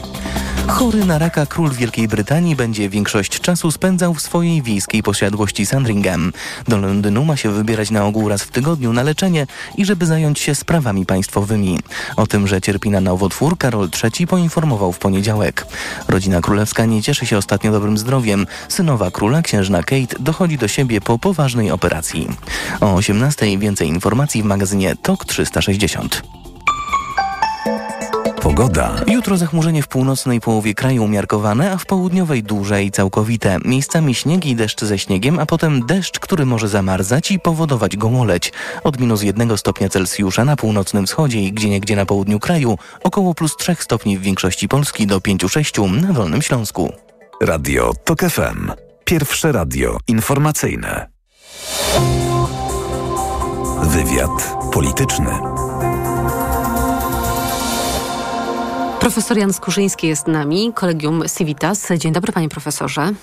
Chory na raka król Wielkiej Brytanii będzie większość czasu spędzał w swojej wiejskiej posiadłości Sandringham. Do Londynu ma się wybierać na ogół raz w tygodniu na leczenie i żeby zająć się sprawami państwowymi. O tym, że cierpi na nowotwór, Karol III poinformował w poniedziałek. Rodzina królewska nie cieszy się ostatnio dobrym zdrowiem. Synowa króla, księżna Kate, dochodzi do siebie po poważnej operacji. O 18 więcej informacji w magazynie TOK 360. Pogoda. Jutro zachmurzenie w północnej połowie kraju umiarkowane, a w południowej duże i całkowite. Miejscami śnieg i deszcz ze śniegiem, a potem deszcz, który może zamarzać i powodować gołoleć. Od minus jednego stopnia Celsjusza na północnym wschodzie i gdzieniegdzie na południu kraju, około plus 3 stopni w większości Polski do 5-6 na Dolnym Śląsku. Radio TOK FM. Pierwsze radio informacyjne. Wywiad polityczny. Profesor Jan Skurzyński jest z nami, kolegium Civitas. Dzień dobry, panie profesorze.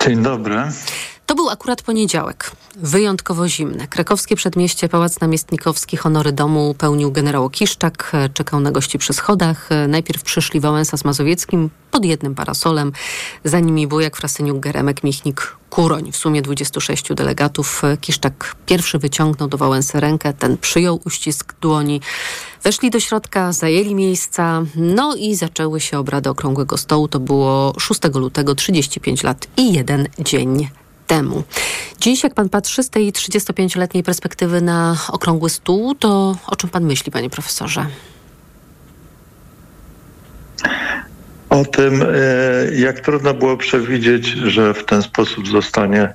Dzień dobry. To był akurat poniedziałek. Wyjątkowo zimne. Krakowskie przedmieście, Pałac Namiestnikowski, honory domu pełnił generał Kiszczak. Czekał na gości przy schodach. Najpierw przyszli Wałęsa z Mazowieckim pod jednym parasolem. Za nimi wujek Frasyniuk, Geremek, Michnik, Kuroń. W sumie 26 delegatów. Kiszczak pierwszy wyciągnął do Wałęsy rękę. Ten przyjął uścisk dłoni. Weszli do środka, zajęli miejsca, no i zaczęły się obrady Okrągłego Stołu. To było 6 lutego, 35 lat i jeden dzień temu. Dziś, jak pan patrzy z tej 35-letniej perspektywy na okrągły stół, to o czym pan myśli, panie profesorze? O tym, jak trudno było przewidzieć, że w ten sposób zostanie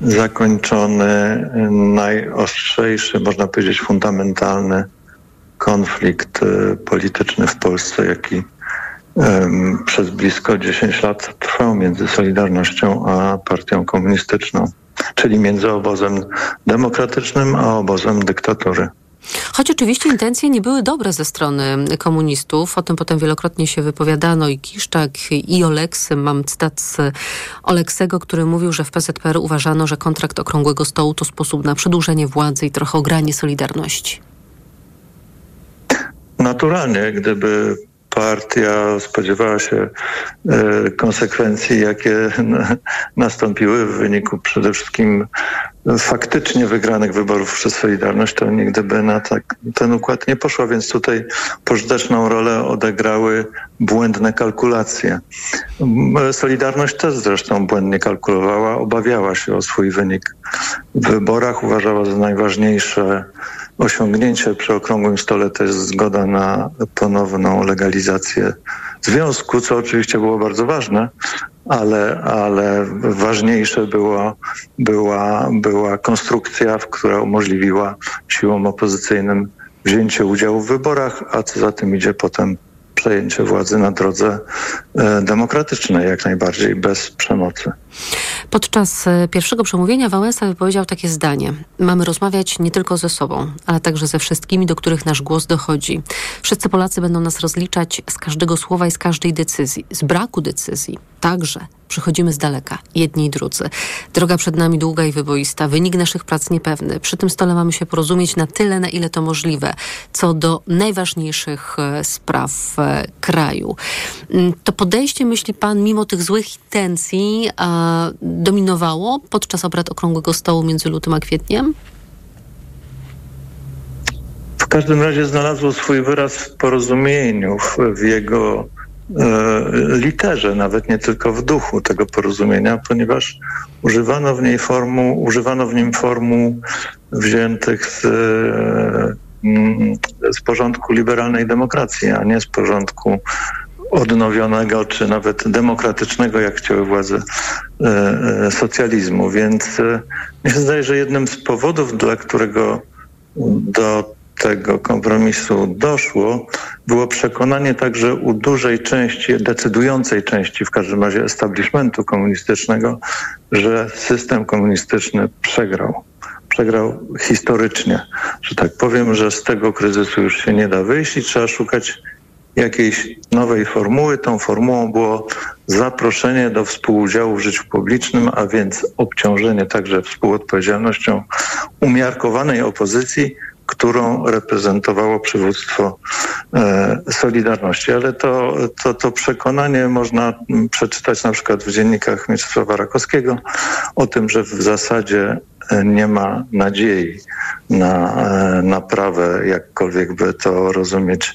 zakończony najostrzejszy, można powiedzieć, fundamentalny konflikt polityczny w Polsce, jaki przez blisko 10 lat trwał między Solidarnością a Partią Komunistyczną, czyli między obozem demokratycznym a obozem dyktatury. Choć oczywiście intencje nie były dobre ze strony komunistów, o tym potem wielokrotnie się wypowiadano i Kiszczak, i Oleksy. Mam cytat z Oleksego, który mówił, że w PZPR uważano, że kontrakt Okrągłego Stołu to sposób na przedłużenie władzy i trochę ogranie Solidarności. Naturalnie, gdyby partia spodziewała się e, konsekwencji, jakie nastąpiły w wyniku przede wszystkim faktycznie wygranych wyborów przez Solidarność, to nigdy by na tak, ten układ nie poszła, więc tutaj pożyteczną rolę odegrały błędne kalkulacje. Solidarność też zresztą błędnie kalkulowała, obawiała się o swój wynik w wyborach, uważała za najważniejsze osiągnięcie przy okrągłym stole to jest zgoda na ponowną legalizację związku, co oczywiście było bardzo ważne, ale, ale ważniejsze było, była, była konstrukcja, która umożliwiła siłom opozycyjnym wzięcie udziału w wyborach, a co za tym idzie potem przejęcie władzy na drodze e, demokratycznej, jak najbardziej bez przemocy. Podczas e, pierwszego przemówienia Wałęsa wypowiedział takie zdanie: Mamy rozmawiać nie tylko ze sobą, ale także ze wszystkimi, do których nasz głos dochodzi. Wszyscy Polacy będą nas rozliczać z każdego słowa i z każdej decyzji, z braku decyzji także przychodzimy z daleka, jedni i drudzy. Droga przed nami długa i wyboista, wynik naszych prac niepewny. Przy tym stole mamy się porozumieć na tyle, na ile to możliwe, co do najważniejszych e, spraw e, kraju. Mm, to podejście, myśli pan, mimo tych złych intencji, dominowało podczas obrad Okrągłego Stołu między lutym a kwietniem? W każdym razie znalazło swój wyraz w porozumieniu, w, jego literze, nawet nie tylko w duchu tego porozumienia, ponieważ używano w niej formu, używano w nim formuł wziętych z, mm, z porządku liberalnej demokracji, a nie z porządku odnowionego, czy nawet demokratycznego, jak chciały władze e, e, socjalizmu. Więc mi się zdaje, że jednym z powodów, dla którego do tego kompromisu doszło, było przekonanie także u dużej części, decydującej części w każdym razie establishmentu komunistycznego, że system komunistyczny przegrał. Przegrał historycznie, że tak powiem, że z tego kryzysu już się nie da wyjść i trzeba szukać jakiejś nowej formuły. Tą formułą było zaproszenie do współudziału w życiu publicznym, a więc obciążenie także współodpowiedzialnością umiarkowanej opozycji, którą reprezentowało przywództwo e, Solidarności. Ale to, to, to przekonanie można przeczytać na przykład w dziennikach Mieczysława Rakowskiego o tym, że w zasadzie e, nie ma nadziei na e, naprawę, jakkolwiek by to rozumieć,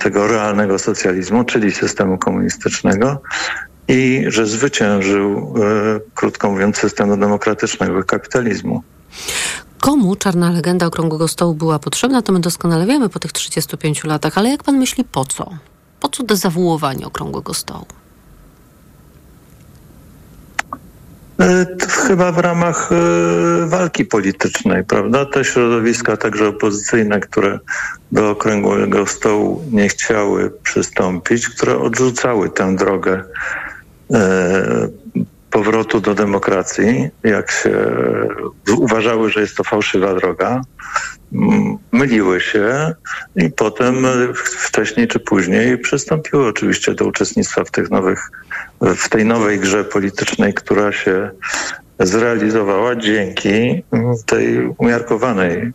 tego realnego socjalizmu, czyli systemu komunistycznego i że zwyciężył, krótko mówiąc, systemu demokratycznego kapitalizmu komu czarna legenda Okrągłego Stołu była potrzebna, to my doskonale wiemy po tych 35 latach, ale jak pan myśli, po co? Po co dezawuowanie Okrągłego Stołu? E, chyba w ramach e, walki politycznej, prawda? Te środowiska, także opozycyjne, które do okrągłego stołu nie chciały przystąpić, które odrzucały tę drogę e, powrotu do demokracji, jak się uważały, że jest to fałszywa droga, myliły się i potem wcześniej czy później przystąpiły oczywiście do uczestnictwa w tych nowych, w tej nowej grze politycznej, która się zrealizowała dzięki tej umiarkowanej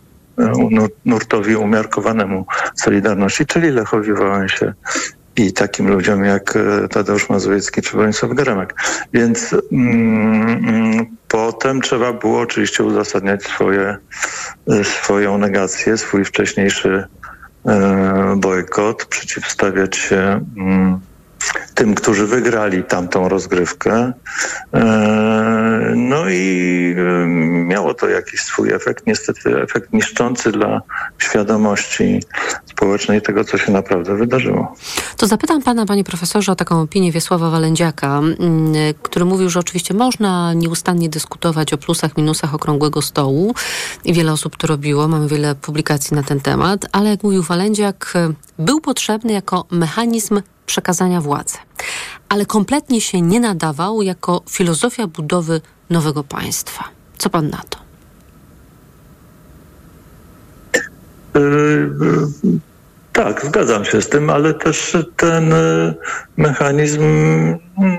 nurtowi umiarkowanemu Solidarności, czyli Lechowi Wałęsie i takim ludziom jak e, Tadeusz Mazowiecki czy Bronisław Geremek. Więc mm, mm, potem trzeba było oczywiście uzasadniać swoje, e, swoją negację, swój wcześniejszy e, bojkot, przeciwstawiać się mm, tym, którzy wygrali tamtą rozgrywkę. E, no i e, miało to jakiś swój efekt, niestety efekt niszczący dla świadomości społecznej tego, co się naprawdę wydarzyło. To zapytam pana, panie profesorze, o taką opinię Wiesława Walędziaka, który mówił, że oczywiście można nieustannie dyskutować o plusach, minusach okrągłego stołu i wiele osób to robiło, mamy wiele publikacji na ten temat, ale jak mówił Walędziak, był potrzebny jako mechanizm przekazania władzy. Ale kompletnie się nie nadawał jako filozofia budowy nowego państwa. Co pan na to? Yy, tak, zgadzam się z tym, ale też ten y, mechanizm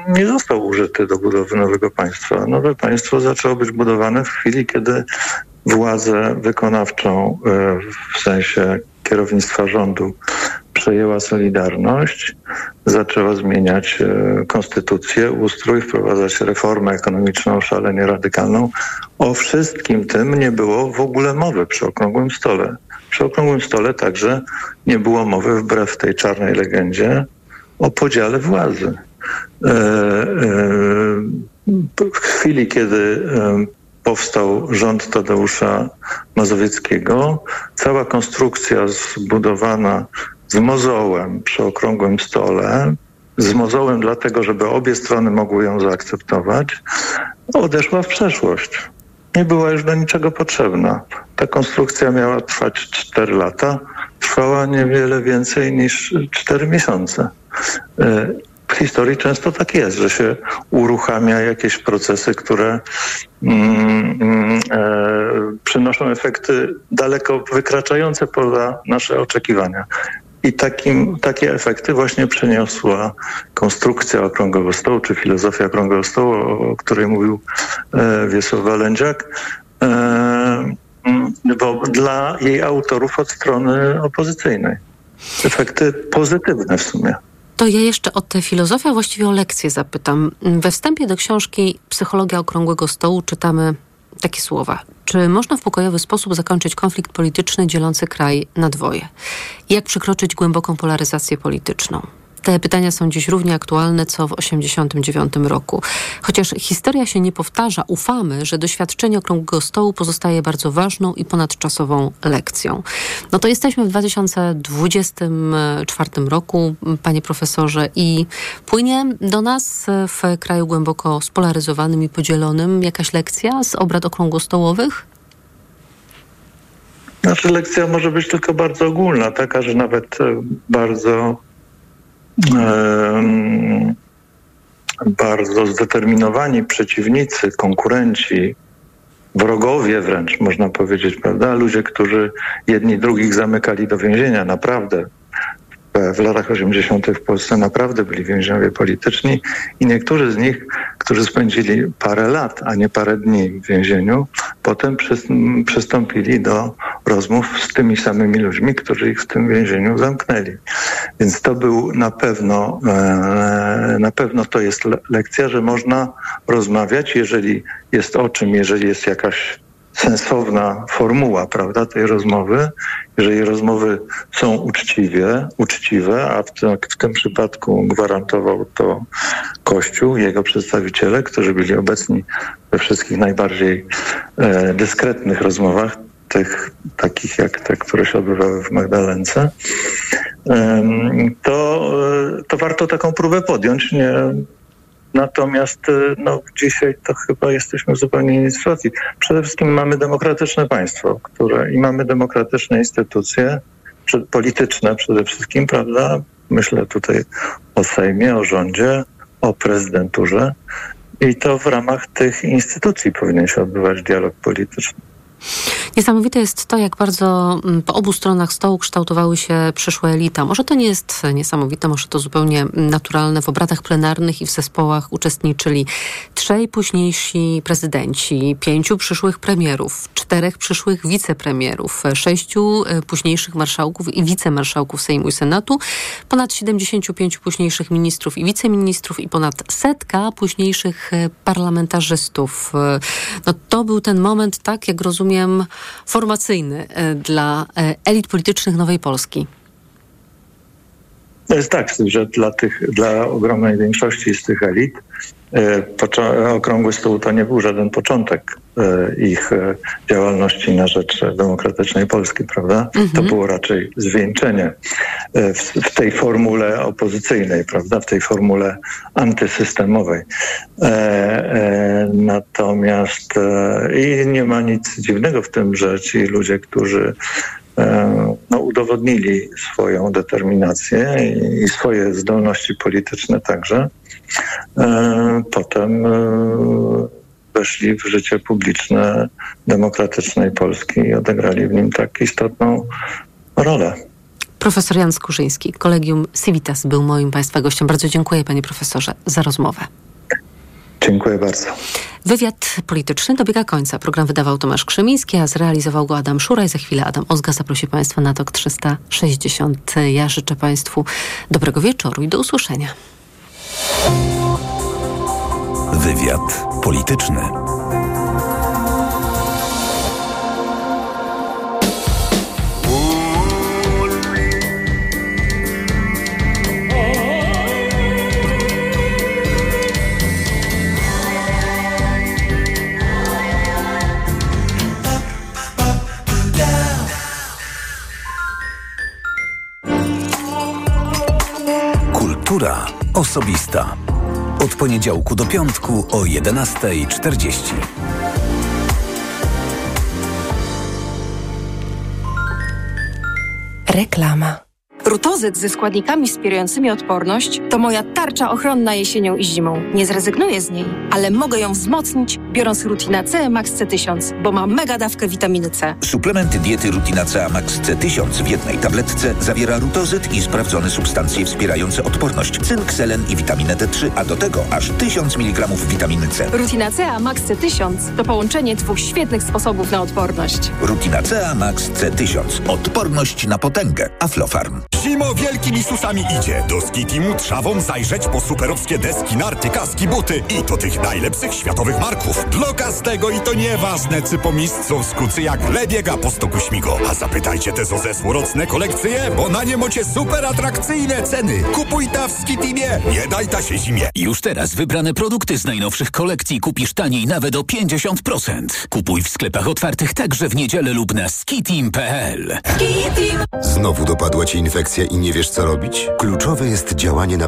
nie został użyty do budowy nowego państwa. Nowe państwo zaczęło być budowane w chwili, kiedy władzę wykonawczą w sensie kierownictwa rządu przejęła Solidarność, zaczęła zmieniać y, konstytucję, ustrój, wprowadzać reformę ekonomiczną szalenie radykalną. O wszystkim tym nie było w ogóle mowy przy okrągłym stole. Przy okrągłym stole także nie było mowy, wbrew tej czarnej legendzie, o podziale władzy. E, e, w chwili, kiedy e, powstał rząd Tadeusza Mazowieckiego, cała konstrukcja zbudowana z mozołem przy okrągłym stole, z mozołem dlatego, żeby obie strony mogły ją zaakceptować, odeszła w przeszłość nie była już do niczego potrzebna. Ta konstrukcja miała trwać 4 lata, trwała niewiele więcej niż 4 miesiące. E, w historii często tak jest, że się uruchamia jakieś procesy, które mm, mm, e, przynoszą efekty daleko wykraczające poza nasze oczekiwania. I takim, takie efekty właśnie przeniosła konstrukcja okrągłego stołu, czy filozofia okrągłego stołu, o której mówił e, Wiesław Walędziak, e, mm, bo dla jej autorów od strony opozycyjnej. Efekty pozytywne w sumie. To ja jeszcze o tę filozofię, właściwie o lekcję zapytam. We wstępie do książki Psychologia Okrągłego Stołu czytamy takie słowa. Czy można w pokojowy sposób zakończyć konflikt polityczny dzielący kraj na dwoje? Jak przekroczyć głęboką polaryzację polityczną? Te pytania są dziś równie aktualne co w 1989 roku. Chociaż historia się nie powtarza, ufamy, że doświadczenie okrągłego stołu pozostaje bardzo ważną i ponadczasową lekcją. No to jesteśmy w 2024 roku, panie profesorze, i płynie do nas w kraju głęboko spolaryzowanym i podzielonym jakaś lekcja z obrad okrągłostołowych? Nasza lekcja może być tylko bardzo ogólna, taka, że nawet e, bardzo bardzo zdeterminowani przeciwnicy, konkurenci, wrogowie wręcz, można powiedzieć, prawda? Ludzie, którzy jedni drugich zamykali do więzienia, naprawdę w latach 80. w Polsce naprawdę byli więźniowie polityczni i niektórzy z nich, którzy spędzili parę lat, a nie parę dni w więzieniu, potem przystąpili do rozmów z tymi samymi ludźmi, którzy ich w tym więzieniu zamknęli. Więc to był na pewno, e, na pewno to jest lekcja, że można rozmawiać, jeżeli jest o czym, jeżeli jest jakaś sensowna formuła, prawda, tej rozmowy. Jeżeli rozmowy są uczciwie, uczciwe, a w tym, w tym przypadku gwarantował to Kościół, jego przedstawiciele, którzy byli obecni we wszystkich najbardziej e, dyskretnych rozmowach, tych takich jak te, które się odbywały w Magdalence, e, to, to warto taką próbę podjąć. Nie, Natomiast y, no, dzisiaj to chyba jesteśmy w zupełnie innej sytuacji. Przede wszystkim mamy demokratyczne państwo, które i mamy demokratyczne instytucje polityczne przede wszystkim, prawda? Myślę tutaj o Sejmie, o rządzie, o prezydenturze. I to w ramach tych instytucji powinien się odbywać dialog polityczny. Niesamowite jest to, jak bardzo mm, po obu stronach stołu kształtowały się przyszłe elita. Może to nie jest niesamowite, może to zupełnie naturalne. W obradach plenarnych i w zespołach uczestniczyli trzej późniejsi prezydenci, pięciu przyszłych premierów, czterech przyszłych wicepremierów, sześciu e, późniejszych marszałków i wicemarszałków Sejmu i Senatu, ponad 75 późniejszych ministrów i wiceministrów i ponad setka późniejszych e, parlamentarzystów. E, no, to był ten moment, tak jak rozumiem, formacyjny e, dla e, elit politycznych Nowej Polski? To jest tak, że dla, tych, dla ogromnej większości z tych elit Okrągły Stół to nie był żaden początek ich działalności na rzecz demokratycznej Polski, prawda? Mhm. To było raczej zwieńczenie w, w, tej formule opozycyjnej, prawda? W tej formule antysystemowej. E, e, natomiast e, i nie ma nic dziwnego w tym, że ci ludzie, którzy no, udowodnili swoją determinację i, i swoje zdolności polityczne także. Potem weszli w życie publiczne demokratycznej Polski i odegrali w nim tak istotną rolę. Profesor Jan Skurzyński, Kolegium Civitas był moim Państwa gościem. Bardzo dziękuję Panie Profesorze za rozmowę. Dziękuję bardzo. Wywiad polityczny dobiega końca. Program wydawał Tomasz Krzemiński, a zrealizował go Adam Szuraj. Za chwilę Adam Ozga zaprosi Państwa na TOK 360. Ja życzę Państwu dobrego wieczoru i do usłyszenia. Wywiad polityczny. Kultura osobista. Od poniedziałku do piątku o 11.40. Reklama. Rutozyt ze składnikami wspierającymi odporność to moja tarcza ochronna jesienią i zimą. Nie zrezygnuję z niej, ale mogę ją wzmocnić, biorąc Rutina C Max C1000, bo ma mega dawkę witaminy C. Suplement diety Rutina C Max C1000 w jednej tabletce zawiera rutozyt i sprawdzone substancje wspierające odporność, cynk, selen i witaminę D3, a do tego aż 1000 mg witaminy C. Rutina C Max C1000 to połączenie dwóch świetnych sposobów na odporność. Rutina C Max C1000. Odporność na potęgę. Aflofarm. Zimo wielkimi susami idzie. Do Skitimu trzawą zajrzeć po superowskie deski, narty, kaski, buty i to tych najlepszych światowych marków. Dla każdego i to nieważne, czy po mistrzom skucy jak lebiega po stoku śmigo. A zapytajcie te ze złorocne kolekcje, bo na nie macie super atrakcyjne ceny. Kupuj ta w Skitimie, nie daj ta się zimie. Już teraz wybrane produkty z najnowszych kolekcji kupisz taniej nawet o 50%. Kupuj w sklepach otwartych także w niedzielę lub na skitim.pl. Znowu dopadła Ci infekcja i nie wiesz co robić? Kluczowe jest działanie na